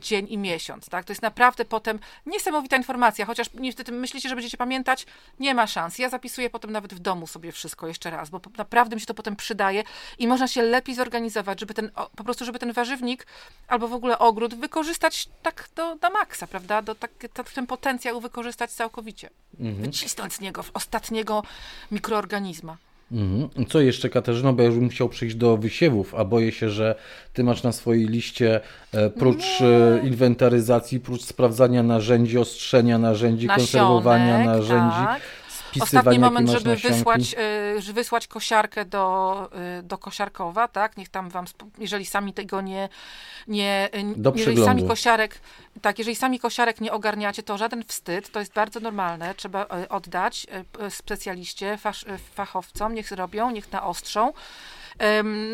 Speaker 2: dzień i miesiąc, tak? To jest naprawdę potem niesamowita informacja, chociaż niestety myślicie, myślicie, że będziecie pamiętać, nie ma szans. Ja zapisuję potem nawet w domu sobie wszystko jeszcze raz, bo naprawdę mi się to potem przydaje i można się lepiej zorganizować, żeby ten, po prostu, żeby ten warzywnik albo w ogóle ogród wykorzystać tak do, do maksa, prawda? Do, tak, ten potencjał wykorzystać całkowicie. Mhm. Wycisnąć z niego ostatniego mikroorganizma.
Speaker 1: Mhm. Co jeszcze, Katarzyno, bo ja już bym chciał przejść do wysiewów, a boję się, że ty masz na swojej liście e, prócz Nie. E, inwentaryzacji, prócz sprawdzania narzędzi, ostrzenia narzędzi, Nasionek, konserwowania narzędzi, tak
Speaker 2: Ostatni moment, żeby wysłać, y, wysłać kosiarkę do, y, do kosiarkowa, tak? Niech tam wam, jeżeli sami tego nie, nie
Speaker 1: do
Speaker 2: jeżeli sami kosiarek, tak, jeżeli sami kosiarek nie ogarniacie, to żaden wstyd, to jest bardzo normalne, trzeba y, oddać specjaliście, fachowcom, niech zrobią, niech naostrzą.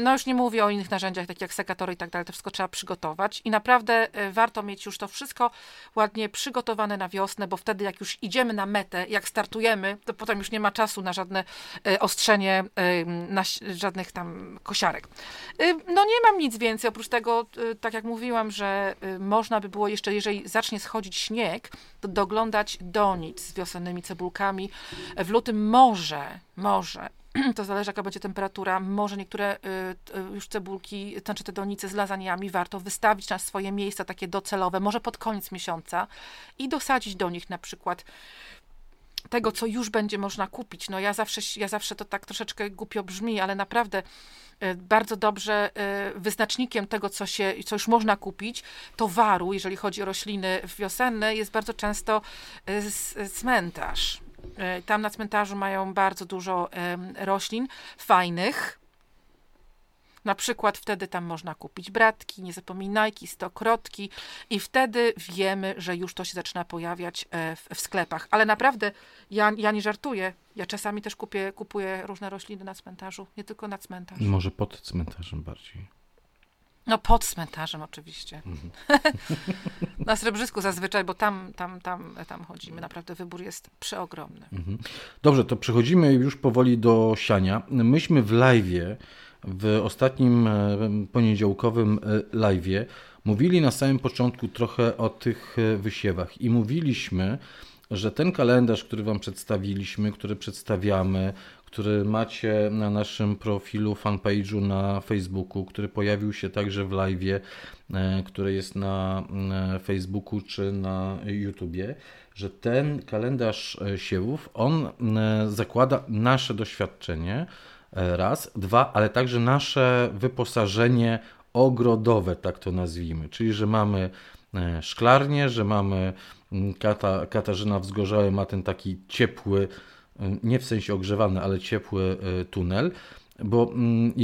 Speaker 2: No już nie mówię o innych narzędziach, takich jak sekatory i tak dalej, to wszystko trzeba przygotować i naprawdę e, warto mieć już to wszystko ładnie przygotowane na wiosnę, bo wtedy jak już idziemy na metę, jak startujemy, to potem już nie ma czasu na żadne e, ostrzenie, na żadnych tam kosiarek. No nie mam nic więcej, oprócz tego, e, tak jak mówiłam, że można by było jeszcze, jeżeli zacznie schodzić śnieg, to doglądać donic z wiosennymi cebulkami. W lutym może, może to zależy jaka będzie temperatura. Może niektóre y, y, już cebulki, znaczy te donice z lasagnami warto wystawić na swoje miejsca takie docelowe, może pod koniec miesiąca i dosadzić do nich na przykład tego, co już będzie można kupić. No ja zawsze, ja zawsze to tak troszeczkę głupio brzmi, ale naprawdę y, bardzo dobrze wyznacznikiem tego, co, się, co już można kupić, towaru, jeżeli chodzi o rośliny wiosenne, jest bardzo często cmentarz. E, tam na cmentarzu mają bardzo dużo roślin fajnych. Na przykład wtedy tam można kupić bratki, nie zapominajki, stokrotki i wtedy wiemy, że już to się zaczyna pojawiać e, w, w sklepach. Ale naprawdę ja, ja nie żartuję. Ja czasami też kupię, kupuję różne rośliny na cmentarzu, nie tylko na cmentarz.
Speaker 1: Może pod cmentarzem bardziej.
Speaker 2: No pod cmentarzem oczywiście. Mhm. Na Srebrzysku zazwyczaj, bo tam, tam, tam, tam chodzimy. Naprawdę wybór jest przeogromny. Mhm.
Speaker 1: Dobrze, to przechodzimy już powoli do siania. Myśmy w live'ie, w ostatnim e, poniedziałkowym e, live'ie mówili na samym początku trochę o tych e, wysiewach i mówiliśmy, że ten kalendarz, który Wam przedstawiliśmy, który przedstawiamy, który macie na naszym profilu, fanpage'u na Facebooku, który pojawił się także w live, e, który jest na e, Facebooku czy na YouTubie, że ten kalendarz e, siewów, on zakłada nasze doświadczenie, raz, dwa, ale także nasze wyposażenie ogrodowe, tak to nazwijmy, czyli że mamy szklarnię, że mamy Kata, Katarzyna Wzgorzały ma ten taki ciepły nie w sensie ogrzewany, ale ciepły e, tunel, bo mm, e,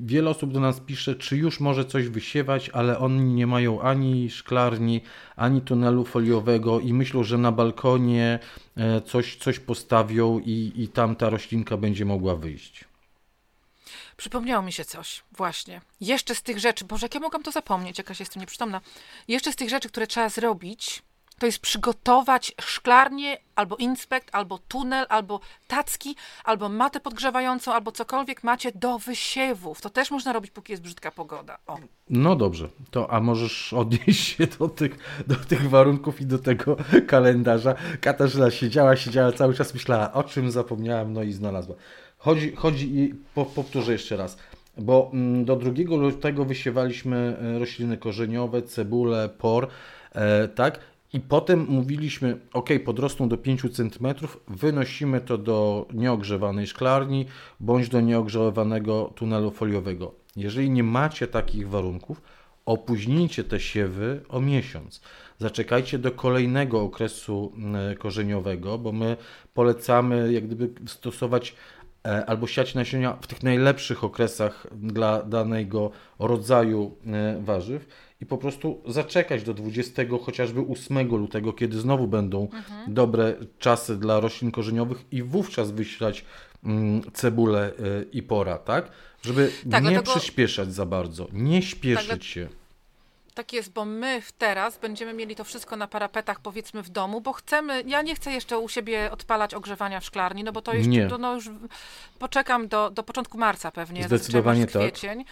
Speaker 1: wiele osób do nas pisze, czy już może coś wysiewać, ale oni nie mają ani szklarni, ani tunelu foliowego i myślą, że na balkonie e, coś, coś postawią i, i tam ta roślinka będzie mogła wyjść.
Speaker 2: Przypomniało mi się coś, właśnie. Jeszcze z tych rzeczy, Boże, jak ja mogłam to zapomnieć, jakaś jestem nieprzytomna. Jeszcze z tych rzeczy, które trzeba zrobić, to jest przygotować szklarnię, albo inspekt, albo tunel, albo tacki, albo matę podgrzewającą, albo cokolwiek macie do wysiewów. To też można robić, póki jest brzydka pogoda. O.
Speaker 1: No dobrze, to a możesz odnieść się do tych, do tych warunków i do tego kalendarza. Katarzyna siedziała, siedziała cały czas, myślała, o czym zapomniałem, no i znalazła. Chodzi, chodzi i po, powtórzę jeszcze raz bo mm, do 2 lutego wysiewaliśmy e, rośliny korzeniowe, cebulę, por, e, tak? I potem mówiliśmy, ok, podrosną do 5 cm, wynosimy to do nieogrzewanej szklarni bądź do nieogrzewanego tunelu foliowego. Jeżeli nie macie takich warunków, opóźnijcie te siewy o miesiąc. Zaczekajcie do kolejnego okresu korzeniowego, bo my polecamy jak gdyby stosować e, albo siać nasienia w tych najlepszych okresach dla danego rodzaju e, warzyw i po prostu zaczekać do 20 chociażby 8 lutego, kiedy znowu będą mhm. dobre czasy dla roślin korzeniowych i wówczas wyślać mm, cebulę y, i pora, tak? Żeby tak, nie dlatego... przyspieszać za bardzo, nie śpieszyć tak, się.
Speaker 2: Tak jest, bo my teraz będziemy mieli to wszystko na parapetach, powiedzmy w domu, bo chcemy, ja nie chcę jeszcze u siebie odpalać ogrzewania w szklarni, no bo to jeszcze, nie. To, no już poczekam do, do początku marca pewnie.
Speaker 1: Zdecydowanie tak.
Speaker 2: Kwiecień.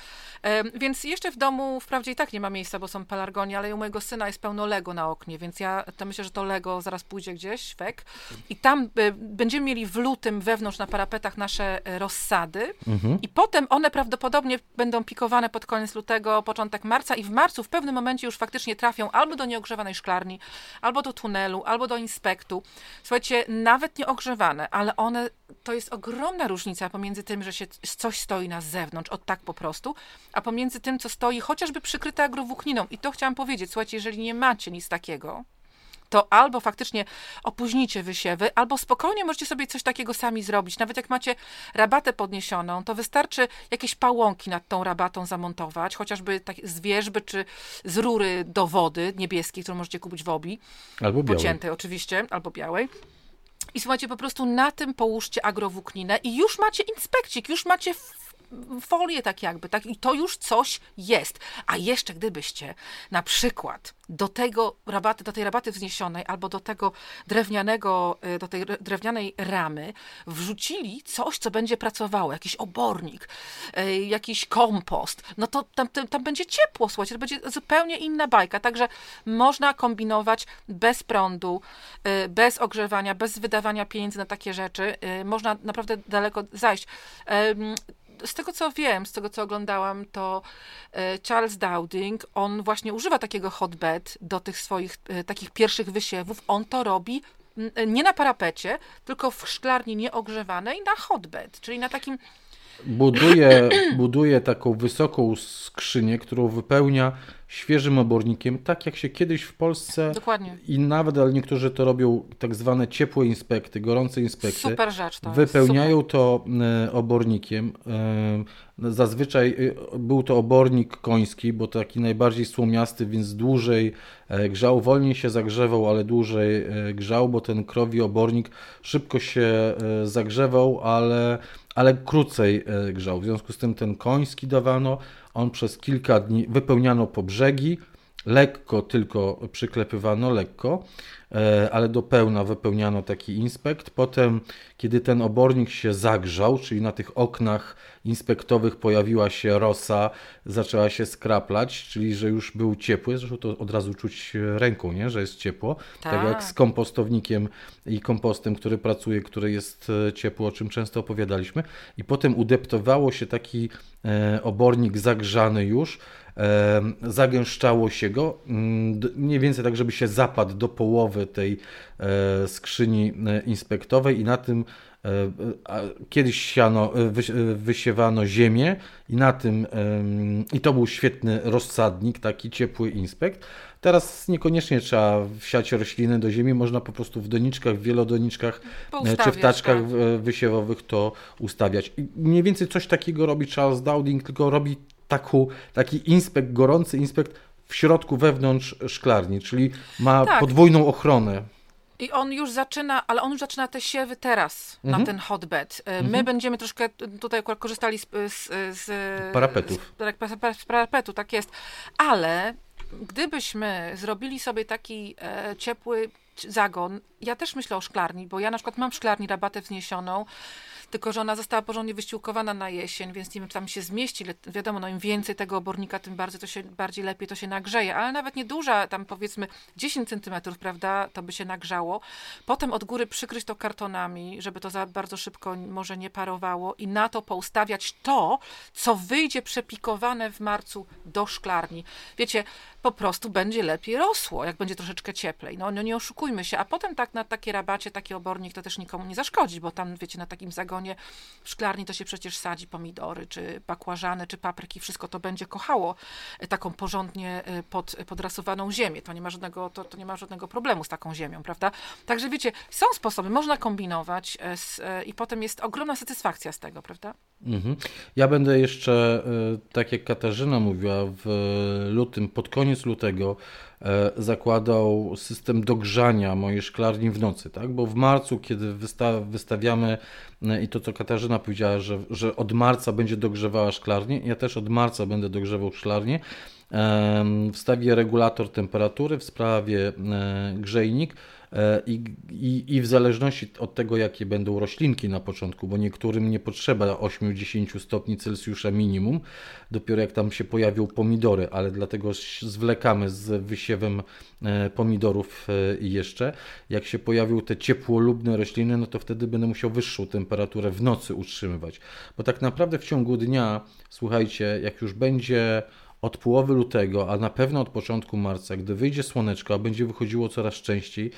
Speaker 2: Więc jeszcze w domu wprawdzie i tak nie ma miejsca, bo są pelargonie, ale u mojego syna jest pełno Lego na oknie, więc ja to myślę, że to Lego zaraz pójdzie gdzieś, wek. I tam e, będziemy mieli w lutym wewnątrz na parapetach nasze e, rozsady mhm. i potem one prawdopodobnie będą pikowane pod koniec lutego, początek marca i w marcu w pewnym momencie już faktycznie trafią albo do nieogrzewanej szklarni, albo do tunelu, albo do inspektu. Słuchajcie, nawet nieogrzewane, ale one, to jest ogromna różnica pomiędzy tym, że się coś stoi na zewnątrz, od tak po prostu, a pomiędzy tym, co stoi chociażby przykryte agrowłókniną. I to chciałam powiedzieć, słuchajcie, jeżeli nie macie nic takiego, to albo faktycznie opóźnicie wysiewy, albo spokojnie możecie sobie coś takiego sami zrobić. Nawet jak macie rabatę podniesioną, to wystarczy jakieś pałąki nad tą rabatą zamontować, chociażby tak z wierzby, czy z rury do wody niebieskiej, którą możecie kupić w obi.
Speaker 1: Albo białej.
Speaker 2: Pociętej oczywiście, albo białej. I słuchajcie, po prostu na tym połóżcie agrowłókninę i już macie inspekcik, już macie folię tak jakby, tak? I to już coś jest. A jeszcze gdybyście na przykład do tego rabaty, do tej rabaty wzniesionej albo do tego drewnianego, y, do tej drewnianej ramy wrzucili coś, co będzie pracowało, jakiś obornik, y, jakiś kompost, no to tam, tam, tam będzie ciepło, słuchajcie, to będzie zupełnie inna bajka. Także można kombinować bez prądu, y, bez ogrzewania, bez wydawania pieniędzy na takie rzeczy. Można naprawdę daleko zajść z tego co wiem, z tego co oglądałam, to e, Charles Dowding, on właśnie używa takiego hotbed do tych swoich e, takich pierwszych wysiewów. On to robi e, nie na parapecie, tylko w szklarni nieogrzewanej na hotbed, czyli na takim
Speaker 1: buduje, buduje taką wysoką skrzynię, którą wypełnia świeżym obornikiem, tak jak się kiedyś w Polsce
Speaker 2: Dokładnie.
Speaker 1: i nawet, ale niektórzy to robią tak zwane ciepłe inspekty, gorące inspekty.
Speaker 2: Super rzecz to
Speaker 1: Wypełniają
Speaker 2: super.
Speaker 1: to e, obornikiem. E, zazwyczaj e, był to obornik koński, bo taki najbardziej słomiasty, więc dłużej grzał, wolniej się zagrzewał, ale dłużej grzał, bo ten krowi obornik szybko się zagrzewał, ale ale krócej grzał. W związku z tym ten koński dawano, on przez kilka dni wypełniano po brzegi, lekko tylko przyklepywano, lekko, e, ale do pełna wypełniano taki inspekt. Potem, kiedy ten obornik się zagrzał, czyli na tych oknach inspektowych pojawiła się rosa, zaczęła się skraplać, czyli że już był ciepły, zresztą to od razu czuć ręką, nie? że jest ciepło. Tak. tak jak z kompostownikiem i kompostem, który pracuje, który jest e, ciepło, o czym często opowiadaliśmy. I potem udeptowało się taki e, obornik zagrzany już, zagęszczało się go, mm, mniej więcej tak, żeby się zapadł do połowy tej e, skrzyni e, inspektowej i na tym e, kiedyś siano, wysiewano ziemię i na tym i to był świetny rozsadnik, taki ciepły inspekt. Teraz niekoniecznie trzeba wsiać rośliny do ziemi, można po prostu w doniczkach, w wielodoniczkach czy w taczkach tak. wysiewowych to ustawiać. I mniej więcej coś takiego robi Charles Dowding, tylko robi taku, taki inspekt, gorący inspekt w środku, wewnątrz szklarni, czyli ma tak. podwójną ochronę.
Speaker 2: I on już zaczyna, ale on już zaczyna te siewy teraz mhm. na ten hotbed. E, my mhm. będziemy troszkę tutaj korzystali z, z, z
Speaker 1: parapetów.
Speaker 2: Z, z, parapetu, tak jest. Ale gdybyśmy zrobili sobie taki e, ciepły zagon, ja też myślę o szklarni, bo ja na przykład mam w szklarni rabatę wzniesioną, tylko że ona została porządnie wyściółkowana na jesień, więc nie wiem, czy tam się zmieści. Wiadomo, no im więcej tego obornika, tym bardziej to się bardziej lepiej to się nagrzeje, ale nawet nieduża, tam powiedzmy 10 centymetrów, prawda, to by się nagrzało. Potem od góry przykryć to kartonami, żeby to za bardzo szybko może nie parowało i na to poustawiać to, co wyjdzie przepikowane w marcu do szklarni. Wiecie, po prostu będzie lepiej rosło, jak będzie troszeczkę cieplej. No, no nie oszukujmy się, a potem tak na takie rabacie, taki obornik to też nikomu nie zaszkodzi, bo tam, wiecie, na takim zagonie w szklarni to się przecież sadzi pomidory, czy bakłażany, czy papryki, wszystko to będzie kochało e, taką porządnie e, pod, podrasowaną ziemię. To nie, ma żadnego, to, to nie ma żadnego problemu z taką ziemią, prawda? Także wiecie, są sposoby, można kombinować z, i potem jest ogromna satysfakcja z tego, prawda?
Speaker 1: Mhm. Ja będę jeszcze, tak jak Katarzyna mówiła, w lutym, pod koniec lutego E, zakładał system dogrzania mojej szklarni w nocy, tak? Bo w marcu, kiedy wysta wystawiamy e, i to, co Katarzyna powiedziała, że, że od marca będzie dogrzewała szklarnię, ja też od marca będę dogrzewał szklarnię, wstawię regulator temperatury, w sprawie e, grzejnik, E, I, i, I w zależności od tego, jakie będą roślinki na początku, bo niektórym nie potrzeba 8-10 stopni Celsjusza minimum, dopiero jak tam się pojawią pomidory, ale dlatego zwlekamy z wysiewem e, pomidorów e, jeszcze. Jak się pojawią te ciepłolubne rośliny, no to wtedy będę musiał wyższą temperaturę w nocy utrzymywać. Bo tak naprawdę w ciągu dnia, słuchajcie, jak już będzie od połowy lutego, a na pewno od początku marca, gdy wyjdzie słoneczko, a będzie wychodziło coraz częściej,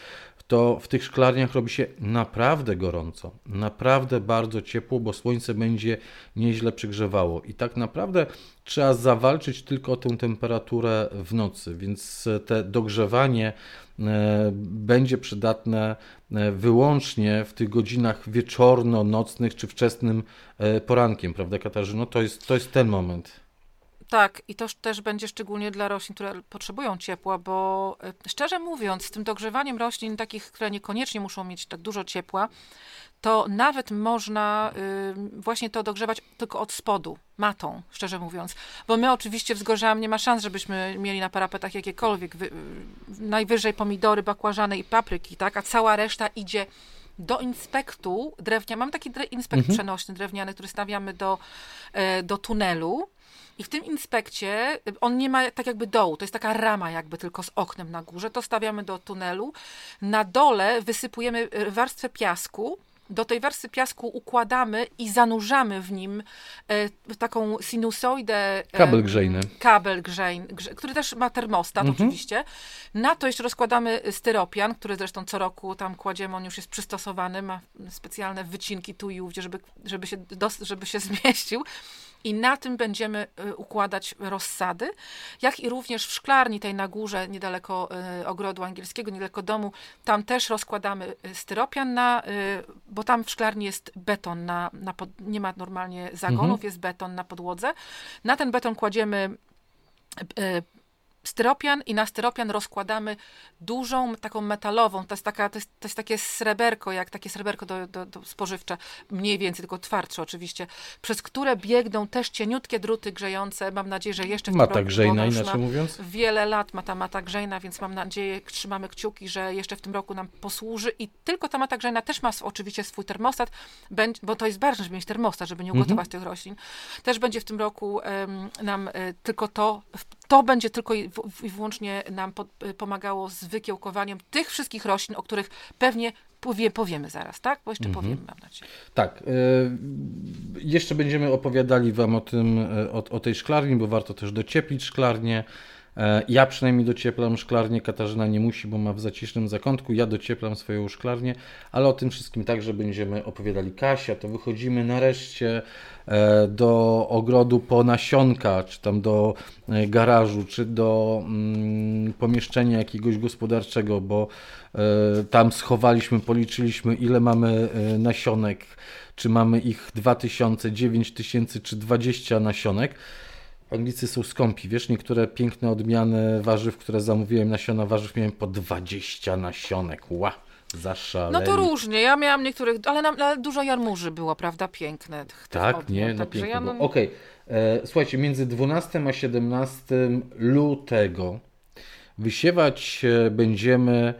Speaker 1: to w tych szklarniach robi się naprawdę gorąco, naprawdę bardzo ciepło, bo słońce będzie nieźle przygrzewało. I tak naprawdę trzeba zawalczyć tylko o tę temperaturę w nocy, więc te dogrzewanie e, będzie przydatne e, wyłącznie w tych godzinach wieczorno-nocnych czy wczesnym e, porankiem, prawda Katarzyno? To jest, to jest ten moment.
Speaker 2: Tak, i to też będzie szczególnie dla roślin, które potrzebują ciepła, bo e, szczerze mówiąc, z tym dogrzewaniem roślin, takich, które niekoniecznie muszą mieć tak dużo ciepła, to nawet można y, właśnie to dogrzewać tylko od spodu, matą, szczerze mówiąc. Bo my oczywiście wzgorzałam nie ma szans, żebyśmy mieli na parapetach jakiekolwiek, wy, y, najwyżej pomidory, bakłażany i papryki, tak? A cała reszta idzie do inspektu drewnia. Mam taki inspekt mhm. przenośny drewniany, który stawiamy do, e, do tunelu i w tym inspekcie on nie ma tak jakby dołu, to jest taka rama jakby tylko z oknem na górze. To stawiamy do tunelu. Na dole wysypujemy e, warstwę piasku, do tej warstwy piasku układamy i zanurzamy w nim e, taką sinusoidę.
Speaker 1: E, kabel grzejny.
Speaker 2: Kabel grzejny, grze, który też ma termostat mhm. oczywiście. Na to jeszcze rozkładamy styropian, który zresztą co roku tam kładziemy, on już jest przystosowany, ma specjalne wycinki tu i ówdzie, żeby, żeby, się, żeby się zmieścił i na tym będziemy y, układać rozsady, jak i również w szklarni tej na górze, niedaleko y, ogrodu angielskiego, niedaleko domu, tam też rozkładamy y, styropian na, bo tam w szklarni jest beton, na, na pod, nie ma normalnie zagonów, mhm. jest beton na podłodze. Na ten beton kładziemy styropian i na styropian rozkładamy dużą, taką metalową, to jest, taka, to jest, to jest takie sreberko, jak takie sreberko do, do, do spożywcze, mniej więcej, tylko twardsze oczywiście, przez które biegną też cieniutkie druty grzejące, mam nadzieję, że jeszcze w
Speaker 1: mata tym roku, grzejna, inaczej mówiąc?
Speaker 2: Wiele lat ma ta mata grzejna, więc mam nadzieję, trzymamy kciuki, że jeszcze w tym roku nam posłuży i tylko ta mata grzejna też ma oczywiście swój termostat, bo to jest ważne, żeby mieć termostat, żeby nie mhm. ugotować mhm. tych roślin. Też będzie w tym roku um, nam y, tylko to, to będzie tylko i, i wyłącznie nam y, pomagało z wykiełkowaniem tych wszystkich roślin, o których pewnie powie, powiemy zaraz, tak? Bo jeszcze mhm. powiemy, mam nadzieję.
Speaker 1: Tak. Y, jeszcze będziemy opowiadali Wam o tym, y, o, o tej szklarni, bo warto też docieplić szklarnię. E, ja przynajmniej docieplam szklarnię, Katarzyna nie musi, bo ma w zacisznym zakątku. Ja docieplam swoją szklarnię, ale o tym wszystkim także będziemy opowiadali. Kasia, to wychodzimy nareszcie e, do ogrodu po nasionka, czy tam do e, garażu, czy do mm, pomieszczenia jakiegoś gospodarczego, bo tam schowaliśmy, policzyliśmy ile mamy nasionek, czy mamy ich 2000, 9000 czy 20 nasionek. Anglicy są skąpi, wiesz, niektóre piękne odmiany warzyw, które zamówiłem, nasiona warzyw miałem po 20 nasionek, ła, zaszaleli.
Speaker 2: No to różnie, ja miałam niektórych, ale, na, ale dużo jarmuży było, prawda, piękne.
Speaker 1: Tak, odmian, nie, no piękne ja no... Okej, okay. E, słuchajcie, między 12 a 17 lutego wysiewać e, będziemy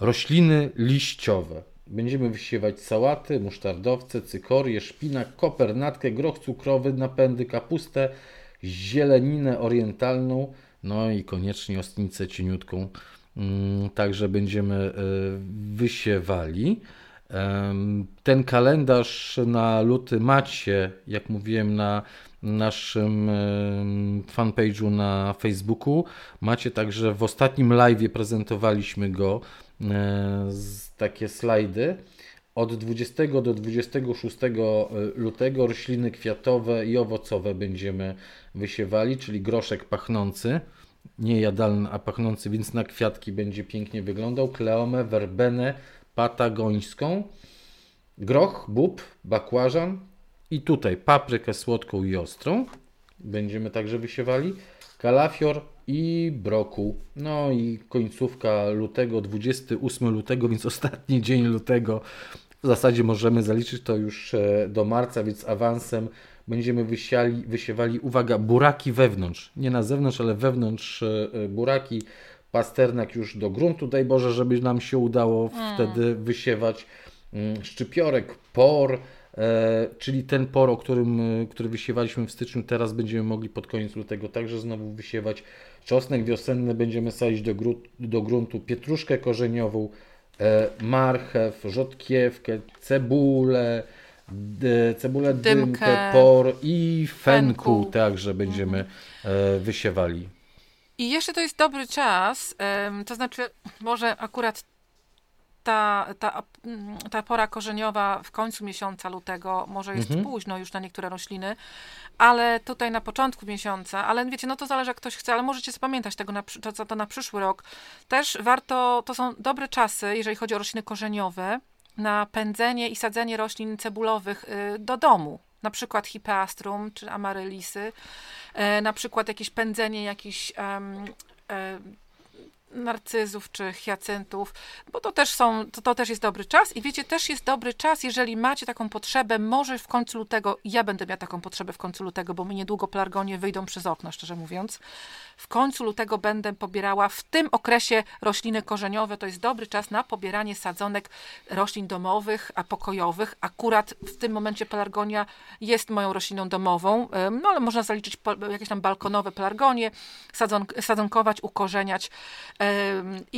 Speaker 1: rośliny liściowe. Będziemy wysiewać sałaty, musztardowce, cykorie, szpinak, kopernatkę, groch cukrowy, napędy, kapustę, zieleninę orientalną, no i koniecznie ostnicę cieniutką. Mm, także będziemy e, wysiewali. Ten kalendarz na luty macie, jak mówiłem, na naszym fanpage'u na Facebooku. Macie także w ostatnim live prezentowaliśmy go, e, takie slajdy. Od 20 do 26 lutego rośliny kwiatowe i owocowe będziemy wysiewali, czyli groszek pachnący, nie jadalny, a pachnący, więc na kwiatki będzie pięknie wyglądał, kleomę, werbenę patagońską, groch, bób, bakłażan i tutaj paprykę słodką i ostrą będziemy także wysiewali, kalafior i broku. No i końcówka lutego, 28 lutego, więc ostatni dzień lutego. W zasadzie możemy zaliczyć to już e, do marca, więc awansem będziemy wysiali, wysiewali, uwaga, buraki wewnątrz. Nie na zewnątrz, ale wewnątrz e, e, buraki. Pasternak już do gruntu, daj Boże, żeby nam się udało mm. wtedy wysiewać. Mm, szczypiorek, por, czyli ten por, o którym, który wysiewaliśmy w styczniu, teraz będziemy mogli pod koniec lutego także znowu wysiewać. Czosnek wiosenny będziemy sadzić do, do gruntu, pietruszkę korzeniową, marchew, rzodkiewkę, cebulę, cebulę dymkę, dymkę por i fenku, fenku. także będziemy mhm. wysiewali.
Speaker 2: I jeszcze to jest dobry czas, to znaczy może akurat ta, ta, mm, ta pora korzeniowa w końcu miesiąca lutego, może jest mhm. późno już na niektóre rośliny, ale tutaj na początku miesiąca, ale wiecie, no to zależy jak ktoś chce, ale możecie zapamiętać tego na, to, to, na przyszły rok. Też warto, to są dobre czasy, jeżeli chodzi o rośliny korzeniowe, na pędzenie i sadzenie roślin cebulowych y, do domu. Na przykład hipeastrum czy amaryllisy, y, na przykład jakieś pędzenie jakichś um, narcyzów czy hiacyntów, bo to też są, to, to też jest dobry czas i wiecie, też jest dobry czas, jeżeli macie taką potrzebę, może w końcu lutego, ja będę miała taką potrzebę w końcu lutego, bo mi niedługo plargonie wyjdą przez okno, szczerze mówiąc. W końcu lutego będę pobierała w tym okresie rośliny korzeniowe, to jest dobry czas na pobieranie sadzonek roślin domowych, a pokojowych. Akurat w tym momencie pelargonia jest moją rośliną domową, no ale można zaliczyć jakieś tam balkonowe pelargonie, sadzon, sadzonkować, ukorzeniać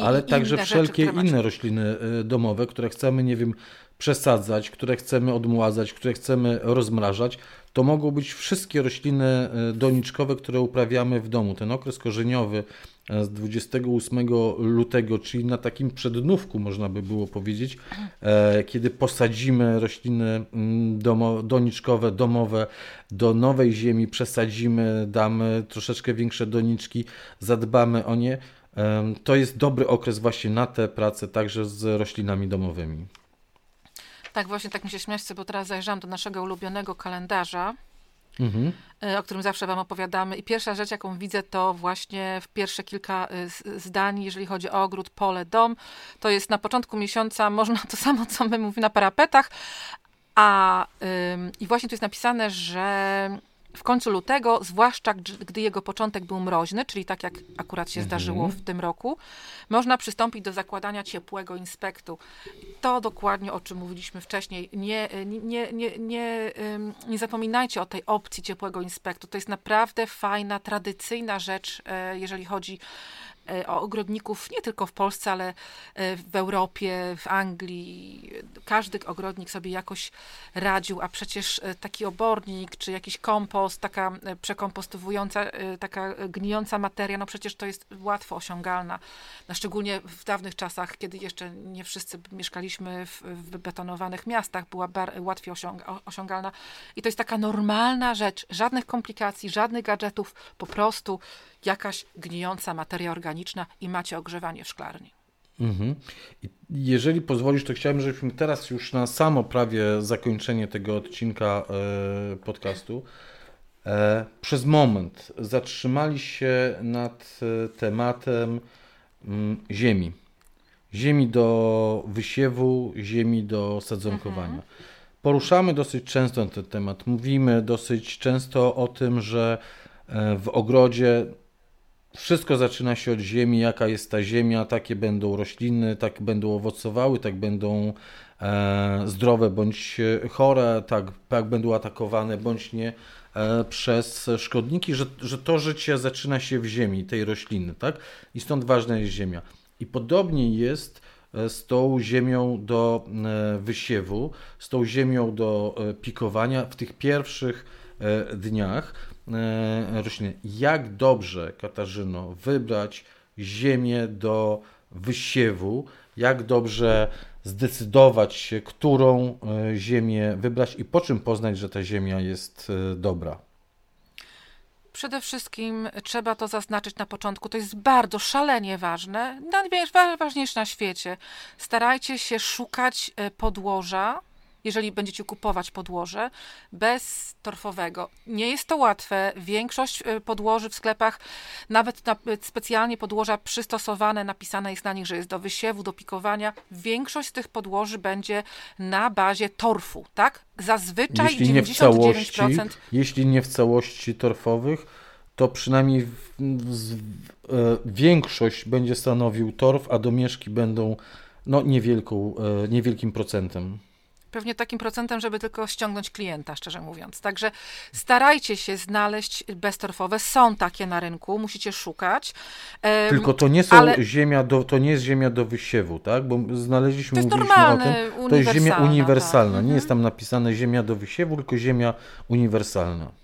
Speaker 1: ale także wszelkie rzeczy, inne rośliny y, domowe, które chcemy, nie wiem, przesadzać, które chcemy odmładzać, które chcemy rozmrażać, to mogą być wszystkie rośliny y, doniczkowe, które uprawiamy w domu. Ten okres korzeniowy e, z 28 lutego, czyli na takim przednówku można by było powiedzieć, e, kiedy posadzimy rośliny mm, domo, doniczkowe, domowe do nowej ziemi, przesadzimy, damy troszeczkę większe doniczki, zadbamy o nie, to jest dobry okres właśnie na tę pracę także z roślinami domowymi.
Speaker 2: Tak, właśnie tak mi się śmieszcie, bo teraz zajrzałam do naszego ulubionego kalendarza, mhm. E, o którym zawsze Wam opowiadamy. I pierwsza rzecz, jaką widzę, to właśnie w pierwsze kilka e, zdań, jeżeli chodzi o ogród, pole, dom. To jest na początku miesiąca, można to samo, co my mówimy na parapetach. A i właśnie tu jest napisane, że w końcu lutego, zwłaszcza gdy jego początek był mroźny, czyli tak jak akurat się zdarzyło mhm. w tym roku, można przystąpić do zakładania ciepłego inspektu. To dokładnie o czym mówiliśmy wcześniej. Nie, nie, nie, nie, nie, zapominajcie o tej opcji ciepłego inspektu. To jest naprawdę fajna, tradycyjna rzecz, e, jeżeli chodzi o ogrodników nie tylko w Polsce, ale e, w Europie, w Anglii. Każdy ogrodnik sobie jakoś radził, a przecież e, taki obornik, czy jakiś kompost, taka przekompostowująca, taka gnijąca materia, no przecież to jest łatwo osiągalna. No szczególnie w dawnych czasach, kiedy jeszcze nie wszyscy mieszkaliśmy w, w betonowanych miastach, była bar, łatwiej osiągalna. I to jest taka normalna rzecz, żadnych komplikacji, żadnych gadżetów, po prostu jakaś gnijąca materia organiczna i macie ogrzewanie w szklarni. Mhm.
Speaker 1: Jeżeli pozwolisz, to chciałbym, żebyśmy teraz już na samo prawie zakończenie tego odcinka e, podcastu e, przez moment zatrzymali się nad e, tematem mm, ziemi. Ziemi do wysiewu, ziemi do sadzonkowania. Mhm. Poruszamy dosyć często ten temat. Mówimy dosyć często o tym, że w ogrodzie wszystko zaczyna się od ziemi, jaka jest ta ziemia, takie będą rośliny, tak będą owocowały, tak będą e, zdrowe bądź chore, tak, tak będą atakowane bądź nie e, przez szkodniki, że, że to życie zaczyna się w ziemi, tej rośliny, tak? I stąd ważna jest ziemia. I podobnie jest e, z tą ziemią do e, wysiewu, z tą ziemią do e, pikowania w tych pierwszych dniach E, rośliny. Jak dobrze, Katarzyno, wybrać ziemię do wysiewu, jak dobrze zdecydować się, którą e, ziemię wybrać i po czym poznać, że ta ziemia jest e, dobra?
Speaker 2: Przede wszystkim trzeba to zaznaczyć na początku. To jest bardzo szalenie ważne, najważniejsze na świecie. Starajcie się szukać e, podłoża, jeżeli będziecie kupować podłoże bez torfowego. Nie jest to łatwe. Większość y, podłoży w sklepach, nawet na, y, specjalnie podłoża przystosowane, napisane jest na nich, że jest do wysiewu, do pikowania. Większość z tych podłoży będzie na bazie torfu, tak? Zazwyczaj jeśli 99%. Nie w całości,
Speaker 1: jeśli nie w całości torfowych, to przynajmniej w, w, w, e, większość będzie stanowił torf, a domieszki będą no, niewielką, e, niewielkim procentem
Speaker 2: pewnie takim procentem, żeby tylko ściągnąć klienta, szczerze mówiąc. Także starajcie się znaleźć beztorfowe. Są takie na rynku, musicie szukać.
Speaker 1: Tylko to nie są ale... ziemia do, to nie jest ziemia do wysiewu, tak? Bo znaleźliśmy,
Speaker 2: to jest
Speaker 1: mówiliśmy
Speaker 2: o tym,
Speaker 1: to jest ziemia uniwersalna. Tak. Nie jest tam napisane ziemia do wysiewu, tylko ziemia uniwersalna.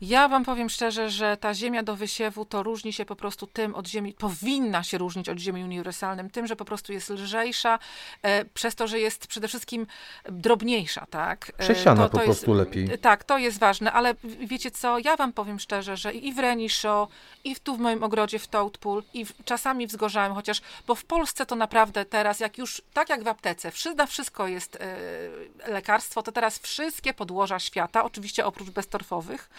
Speaker 2: Ja wam powiem szczerze, że ta ziemia do wysiewu to różni się po prostu tym od ziemi, powinna się różnić od ziemi uniwersalnym, tym, że po prostu jest lżejsza, e, przez to, że jest przede wszystkim drobniejsza, tak?
Speaker 1: E, Przesiana to, to po prostu jest, lepiej.
Speaker 2: Tak, to jest ważne, ale wiecie co, ja wam powiem szczerze, że i w Renisho, i tu w moim ogrodzie w Toadpool, i w, czasami w Zgorzałem, chociaż, bo w Polsce to naprawdę teraz, jak już, tak jak w aptece, na wszystko jest e, lekarstwo, to teraz wszystkie podłoża świata, oczywiście oprócz beztorfowych,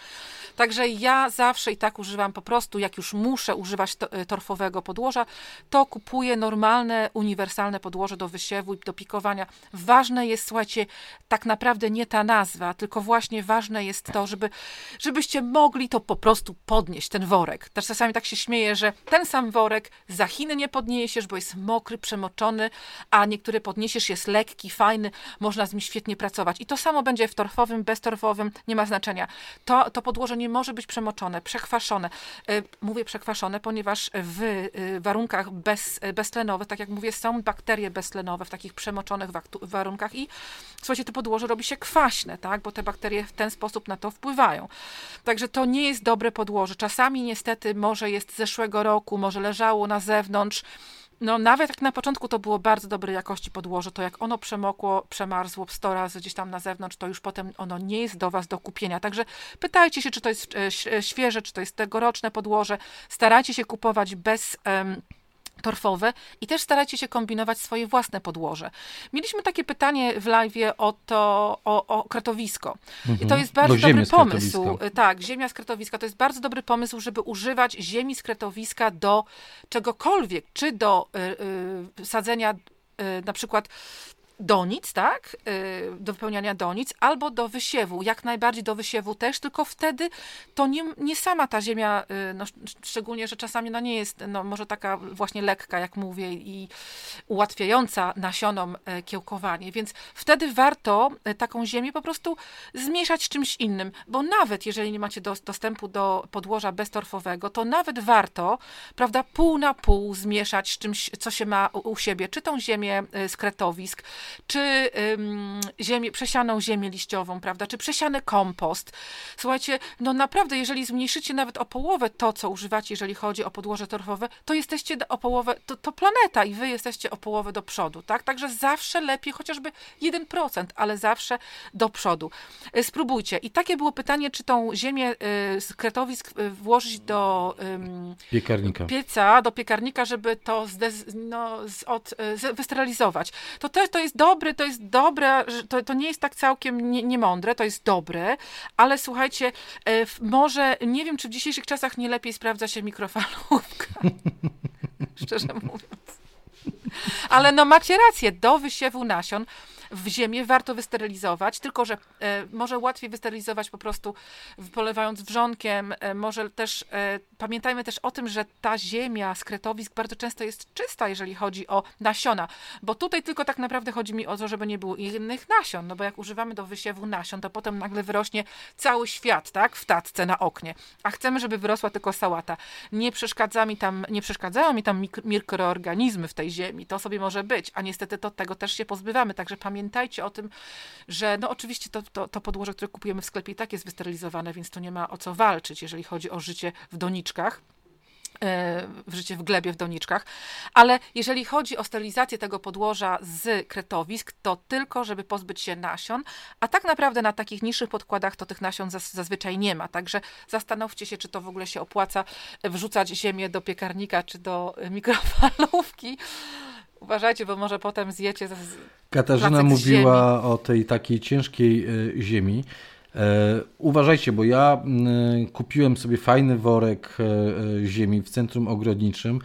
Speaker 2: Także ja zawsze i tak używam po prostu, jak już muszę używać e, torfowego podłoża, to kupuję normalne, uniwersalne podłoże do wysiewu i do pikowania. Ważne jest, słuchajcie, tak naprawdę nie ta nazwa, tylko właśnie ważne jest to, żeby, żebyście mogli to po prostu podnieść, ten worek. Też czasami tak się śmieję, że ten sam worek za Chiny nie podniesiesz, bo jest mokry, przemoczony, a niektóry podniesiesz, jest lekki, fajny, można z nim świetnie pracować. I to samo będzie w torfowym, beztorfowym, nie ma znaczenia. To, to podłoże nie może być przemoczone, przekwaszone. E, mówię przekwaszone, ponieważ w e, warunkach bez, e, beztlenowych, tak jak mówię, są bakterie beztlenowe w takich przemoczonych warunkach i słuchajcie, to podłoże robi się kwaśne, tak, bo te bakterie w ten sposób na to wpływają. Także to nie jest dobre podłoże. Czasami niestety może jest z zeszłego roku, może leżało na zewnątrz, no nawet jak na początku to było bardzo dobrej jakości podłoże, to jak ono przemokło, przemarzło 100 razy gdzieś tam na zewnątrz, to już potem ono nie jest do Was do kupienia. Także pytajcie się, czy to jest e, e, świeże, czy to jest tegoroczne podłoże. Starajcie się kupować bez... Um, torfowe i też starajcie się kombinować swoje własne podłoże. Mieliśmy takie pytanie w live o to, o, o kretowisko. Mhm. I to mhm. jest bardzo no, dobry pomysł. Tak, ziemia z kretowiska to jest bardzo dobry pomysł, żeby używać ziemi z kretowiska do czegokolwiek, czy do y, y, sadzenia y, na przykład donic, tak, y, do wypełniania donic, albo do wysiewu, jak najbardziej do wysiewu też, tylko wtedy to nie, nie sama ta ziemia, y, no, szczególnie, że czasami ona nie jest, no, może taka właśnie lekka, jak mówię, i ułatwiająca nasionom e, kiełkowanie, więc wtedy warto taką ziemię po prostu zmieszać z czymś innym, bo nawet jeżeli nie macie do, dostępu do podłoża beztorfowego, to nawet warto, prawda, pół na pół zmieszać z czymś, co się ma u, u siebie, czy tą ziemię z kretowisk, czy ziemię, przesianą ziemię liściową, prawda, czy przesiany kompost. Słuchajcie, no naprawdę, jeżeli zmniejszycie nawet o połowę to, co używacie, jeżeli chodzi o podłoże torfowe, to jesteście o połowę, to, to planeta i wy jesteście o połowę do przodu, tak? Także zawsze lepiej, chociażby 1%, ale zawsze do przodu. Y, spróbujcie. I takie było pytanie, czy tą ziemię y, z kretowisk y, włożyć do
Speaker 1: piekarnika.
Speaker 2: pieca, do piekarnika, żeby to zdez, no, z, od, z, wysterylizować. To też to jest dobry, to jest dobre, to, to nie jest tak całkiem nie, niemądre, to jest dobre, ale słuchajcie, e, może, nie wiem, czy w dzisiejszych czasach nie lepiej sprawdza się mikrofalówka. Szczerze mówiąc. Ale no macie rację, do wysiewu nasion w ziemię warto wysterylizować, tylko że e, może łatwiej wysterylizować po prostu polewając wrzątkiem, e, może też e, pamiętajmy też o tym, że ta ziemia z kretowisk bardzo często jest czysta, jeżeli chodzi o nasiona, bo tutaj tylko tak naprawdę chodzi mi o to, żeby nie było innych nasion, no bo jak używamy do wysiewu nasion, to potem nagle wyrośnie cały świat, tak, w tacce na oknie, a chcemy, żeby wyrosła tylko sałata. Nie przeszkadza mi tam, nie przeszkadzają mi tam mikroorganizmy w tej ziemi, to sobie może być, a niestety to tego też się pozbywamy, także pamiętajcie o tym, że no oczywiście to, to, to podłoże, które kupujemy w sklepie i tak jest wysterylizowane, więc to nie ma o co walczyć, jeżeli chodzi o życie w doniczkach. W życie w glebie, w doniczkach. Ale jeżeli chodzi o sterylizację tego podłoża z kretowisk, to tylko, żeby pozbyć się nasion, a tak naprawdę na takich niższych podkładach to tych nasion zazwyczaj nie ma. Także zastanówcie się, czy to w ogóle się opłaca wrzucać ziemię do piekarnika czy do mikrofalówki. Uważajcie, bo może potem zjecie. Z...
Speaker 1: Katarzyna mówiła ziemi. o tej takiej ciężkiej e, ziemi. E, uważajcie, bo ja e, kupiłem sobie fajny worek e, ziemi w centrum ogrodniczym.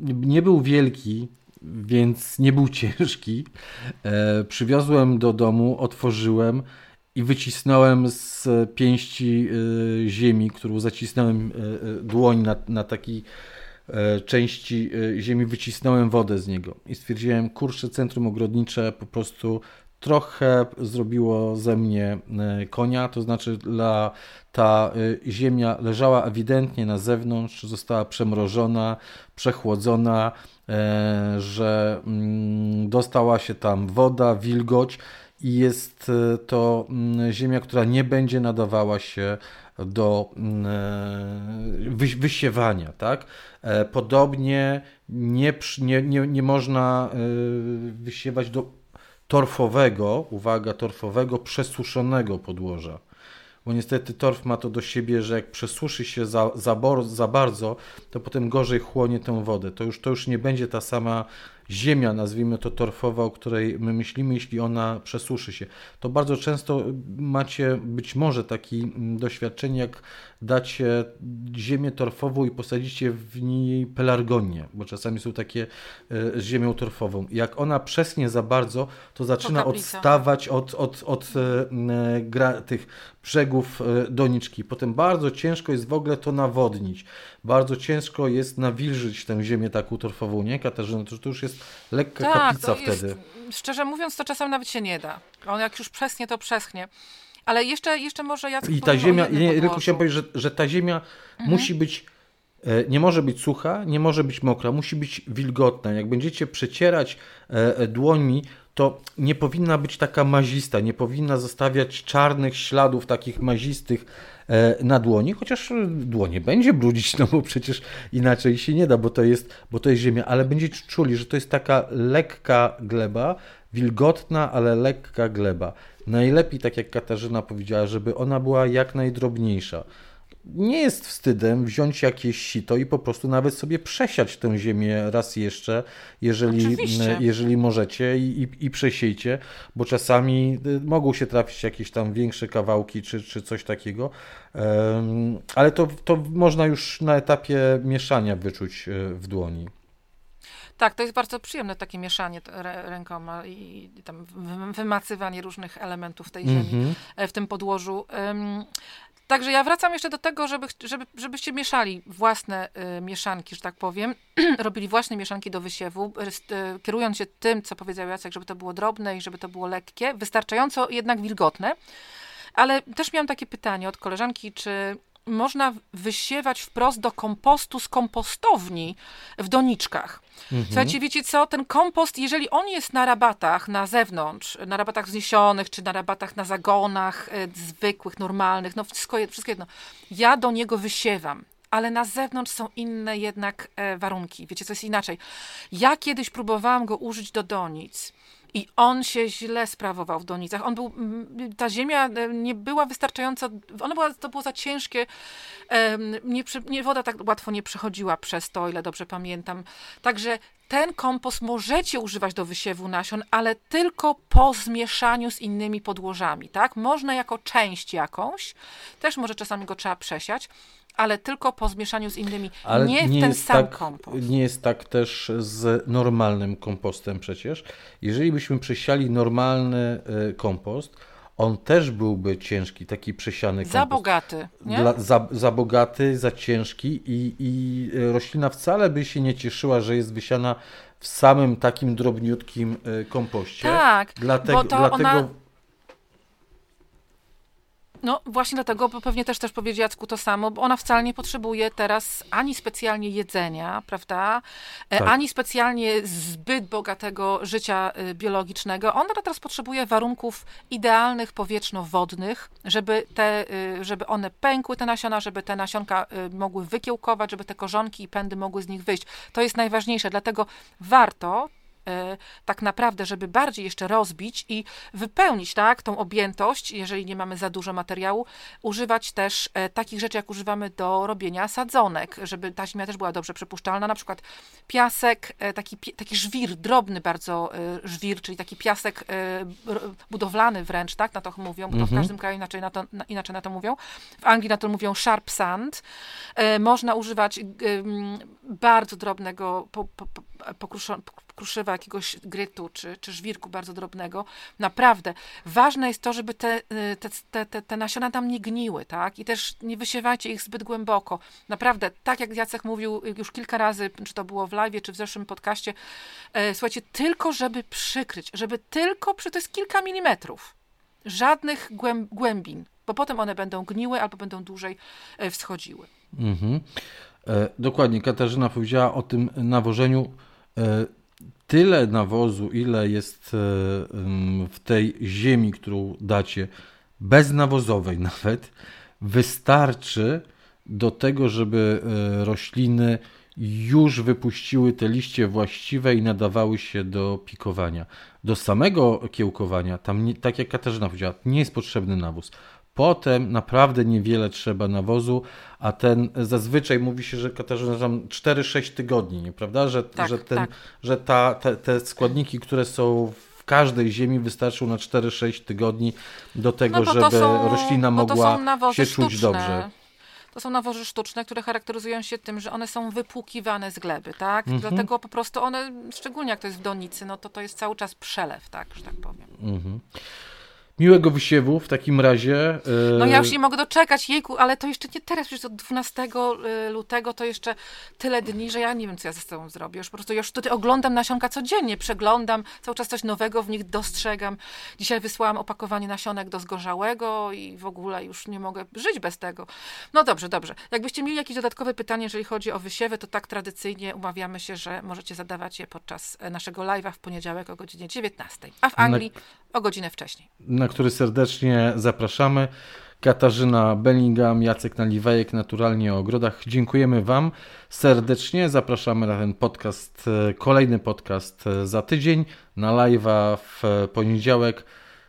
Speaker 1: Nie był wielki, więc nie był ciężki. Przywiozłem do domu, otworzyłem i wycisnąłem z pięści ziemi, którą zacisnąłem dłoń na, na takiej części ziemi, wycisnąłem wodę z niego i stwierdziłem, kurczę, centrum ogrodnicze po prostu trochę zrobiło ze mnie e, konia, to znaczy dla, ta e, ziemia leżała ewidentnie na zewnątrz, została przemrożona, przechłodzona, e, że mm, dostała się tam woda, wilgoć i jest to mm, ziemia, która nie będzie nadawała się do mm, wysiewania, tak? Podobnie nie, nie, nie, nie można wysiewać do torfowego, uwaga, torfowego, przesuszonego podłoża. Bo niestety torf ma to do siebie, że jak przesuszy się za, za, za bardzo, to potem gorzej chłonie tę wodę. To już, to już nie będzie ta sama ziemia, nazwijmy to torfowa, o której my myślimy, jeśli ona przesuszy się. To bardzo często macie być może takie mm, doświadczenie, jak dacie ziemię torfową i posadzicie w niej pelargonię, bo czasami są takie e, z ziemią torfową. Jak ona przesnie za bardzo, to zaczyna odstawać od, od, od e, gra, tych brzegów e, doniczki. Potem bardzo ciężko jest w ogóle to nawodnić. Bardzo ciężko jest nawilżyć tę ziemię taką torfową, nie Katarzyna? To, to już jest lekka tak, kaplica wtedy.
Speaker 2: Jest, szczerze mówiąc, to czasem nawet się nie da. On jak już przeschnie, to przeschnie. Ale jeszcze, jeszcze może ja
Speaker 1: I ta ziemia, nie, tylko chciałem powiedzieć, że, że ta ziemia mhm. musi być, e, nie może być sucha, nie może być mokra, musi być wilgotna. Jak będziecie przecierać e, e, dłońmi, to nie powinna być taka mazista, nie powinna zostawiać czarnych śladów takich mazistych na dłoni, chociaż dłonie będzie brudzić, no bo przecież inaczej się nie da, bo to jest, bo to jest ziemia, ale będziecie czuli, że to jest taka lekka gleba, wilgotna, ale lekka gleba. Najlepiej, tak jak Katarzyna powiedziała, żeby ona była jak najdrobniejsza. Nie jest wstydem wziąć jakieś sito i po prostu nawet sobie przesiać tę ziemię raz jeszcze, jeżeli, jeżeli możecie i, i, i przesiejcie, bo czasami y, mogą się trafić jakieś tam większe kawałki czy, czy coś takiego, ale to, to można już na etapie mieszania wyczuć y, w dłoni.
Speaker 2: Tak, to jest bardzo przyjemne takie mieszanie rękoma i tam wymacywanie różnych elementów tej ziemi mm -hmm. w tym podłożu. Także ja wracam jeszcze do tego, żeby, żeby, żebyście mieszali własne y, mieszanki, że tak powiem, robili własne mieszanki do wysiewu, y, kierując się tym, co powiedział Jacek, żeby to było drobne i żeby to było lekkie, wystarczająco jednak wilgotne. Ale też miałam takie pytanie od koleżanki, czy można wysiewać wprost do kompostu z kompostowni w doniczkach. Mhm. Słuchajcie, wiecie co? Ten kompost, jeżeli on jest na rabatach na zewnątrz, na rabatach wzniesionych, czy na rabatach na zagonach e, zwykłych, normalnych, no wszystko, wszystko jedno, ja do niego wysiewam ale na zewnątrz są inne jednak e, warunki. Wiecie, co jest inaczej. Ja kiedyś próbowałam go użyć do donic i on się źle sprawował w Donicach. On był, ta ziemia e, nie była wystarczająco, ona była, to było za ciężkie, nie, nie, woda tak łatwo nie przechodziła przez to, ile dobrze pamiętam. Także ten kompost możecie używać do wysiewu nasion, ale tylko po zmieszaniu z innymi podłożami, tak? Można jako część jakąś, też może czasami go trzeba przesiać, ale tylko po zmieszaniu z innymi, ale nie, nie w ten sam
Speaker 1: tak,
Speaker 2: kompost.
Speaker 1: Nie jest tak też z normalnym kompostem przecież. Jeżeli byśmy przesiali normalny y, kompost, on też byłby ciężki, taki przesiany kompost.
Speaker 2: Za bogaty, nie?
Speaker 1: Dla, za, za bogaty, za ciężki i, i roślina wcale by się nie cieszyła, że jest wysiana w samym takim drobniutkim y, kompoście.
Speaker 2: Tak, dlatego, bo to dlatego... ona No właśnie dlatego, bo pewnie też też powiedzieć Jacku to samo, bo ona wcale nie potrzebuje teraz ani specjalnie jedzenia, prawda, e, tak. ani specjalnie zbyt bogatego życia y, biologicznego. Ona teraz potrzebuje warunków idealnych powietrzno-wodnych, żeby, te, y, żeby one pękły, te nasiona, żeby te nasionka y, mogły wykiełkować, żeby te korzonki i pędy mogły z nich wyjść. To jest najważniejsze, dlatego warto tak naprawdę, żeby bardziej jeszcze rozbić i wypełnić tak, tą objętość, jeżeli nie mamy za dużo materiału, używać też e, takich rzeczy, jak używamy do robienia sadzonek, żeby ta ziemia też była dobrze przepuszczalna, na przykład piasek, e, taki, taki żwir, drobny bardzo żwir, czyli taki piasek budowlany wręcz, tak, na to mówią, bo mhm. w każdym kraju inaczej na, to, inaczej na to mówią. W Anglii na to mówią sharp sand. Można używać bardzo drobnego po, po, kruszywa jakiegoś grytu czy, czy żwirku bardzo drobnego. Naprawdę. Ważne jest to, żeby te, y, te, te, te, nasiona tam nie gniły, tak? I też nie wysiewajcie ich zbyt głęboko. Naprawdę, tak jak Jacek mówił już kilka razy, czy to było w live, czy w zeszłym podcaście, e, słuchajcie, tylko żeby przykryć, żeby tylko, przy, to jest kilka milimetrów. Żadnych głębin, bo potem one będą gniły albo będą dłużej e, wschodziły. Mhm.
Speaker 1: E, dokładnie, Katarzyna powiedziała o tym nawożeniu. E, tyle nawozu, ile jest e, w tej ziemi, którą dacie, beznawozowej nawet, wystarczy do tego, żeby rośliny już wypuściły te liście właściwe i nadawały się do pikowania. Do samego kiełkowania, tam tak jak Katarzyna powiedziała, nie jest potrzebny nawóz. Potem naprawdę niewiele trzeba nawozu, a ten zazwyczaj mówi się, że Katarzyna tam 4-6 tygodni, prawda? Że, tak, że, ten, tak. że ta, te, te składniki, które są w każdej ziemi wystarczą na 4-6 tygodni do tego, no żeby są, roślina mogła się sztuczne. czuć dobrze.
Speaker 2: To są nawozy sztuczne, które charakteryzują się tym, że one są wypłukiwane z gleby, tak? Mhm. Dlatego po prostu one, szczególnie jak to jest w donicy, no to to jest cały czas przelew, tak, że tak powiem. Mhm.
Speaker 1: Miłego wysiewu w takim razie.
Speaker 2: No ja już nie mogę doczekać, jejku, ale to jeszcze nie teraz, już od 12 y, lutego to jeszcze tyle dni, że ja nie wiem, co ja ze sobą zrobię. Już po prostu już tutaj oglądam nasionka codziennie, przeglądam, cały czas coś nowego w nich dostrzegam. Dzisiaj wysłałam opakowanie nasionek do zgorzałego i w ogóle już nie mogę żyć bez tego. No dobrze, dobrze. Jakbyście mieli jakieś dodatkowe pytanie, jeżeli chodzi o wysiewy, to tak tradycyjnie umawiamy się, że możecie zadawać je podczas e, naszego live'a w poniedziałek o godzinie 19, a w Anglii o godzinę wcześniej.
Speaker 1: Na który serdecznie zapraszamy. Katarzyna Bellingham, Jacek Naliwajek, Naturalnie o Ogrodach. Dziękujemy Wam serdecznie. Zapraszamy na ten podcast, e, kolejny podcast e, za tydzień, na live'a w poniedziałek.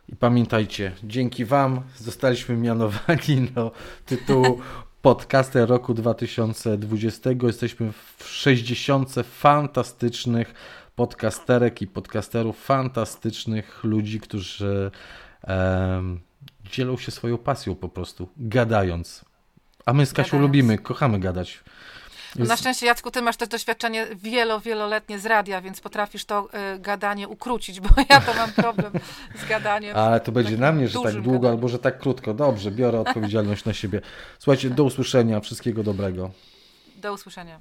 Speaker 1: I pamiętajcie, dzięki Wam zostaliśmy mianowani do tytułu podcaster roku 2020. Jesteśmy w 60 fantastycznych podcasterek i podcasterów, fantastycznych ludzi, którzy dzielą się swoją pasją po prostu, gadając. A my z Kasią gadając. lubimy, kochamy gadać.
Speaker 2: Jest... Na szczęście, Jacku, ty masz też doświadczenie wielo, wieloletnie z radia, więc potrafisz to y, gadanie ukrócić, bo ja to mam problem z gadaniem.
Speaker 1: Ale to będzie na mnie, że tak długo gadaniu. albo że tak krótko. Dobrze, biorę odpowiedzialność na siebie. Słuchajcie, do usłyszenia, wszystkiego dobrego.
Speaker 2: Do usłyszenia.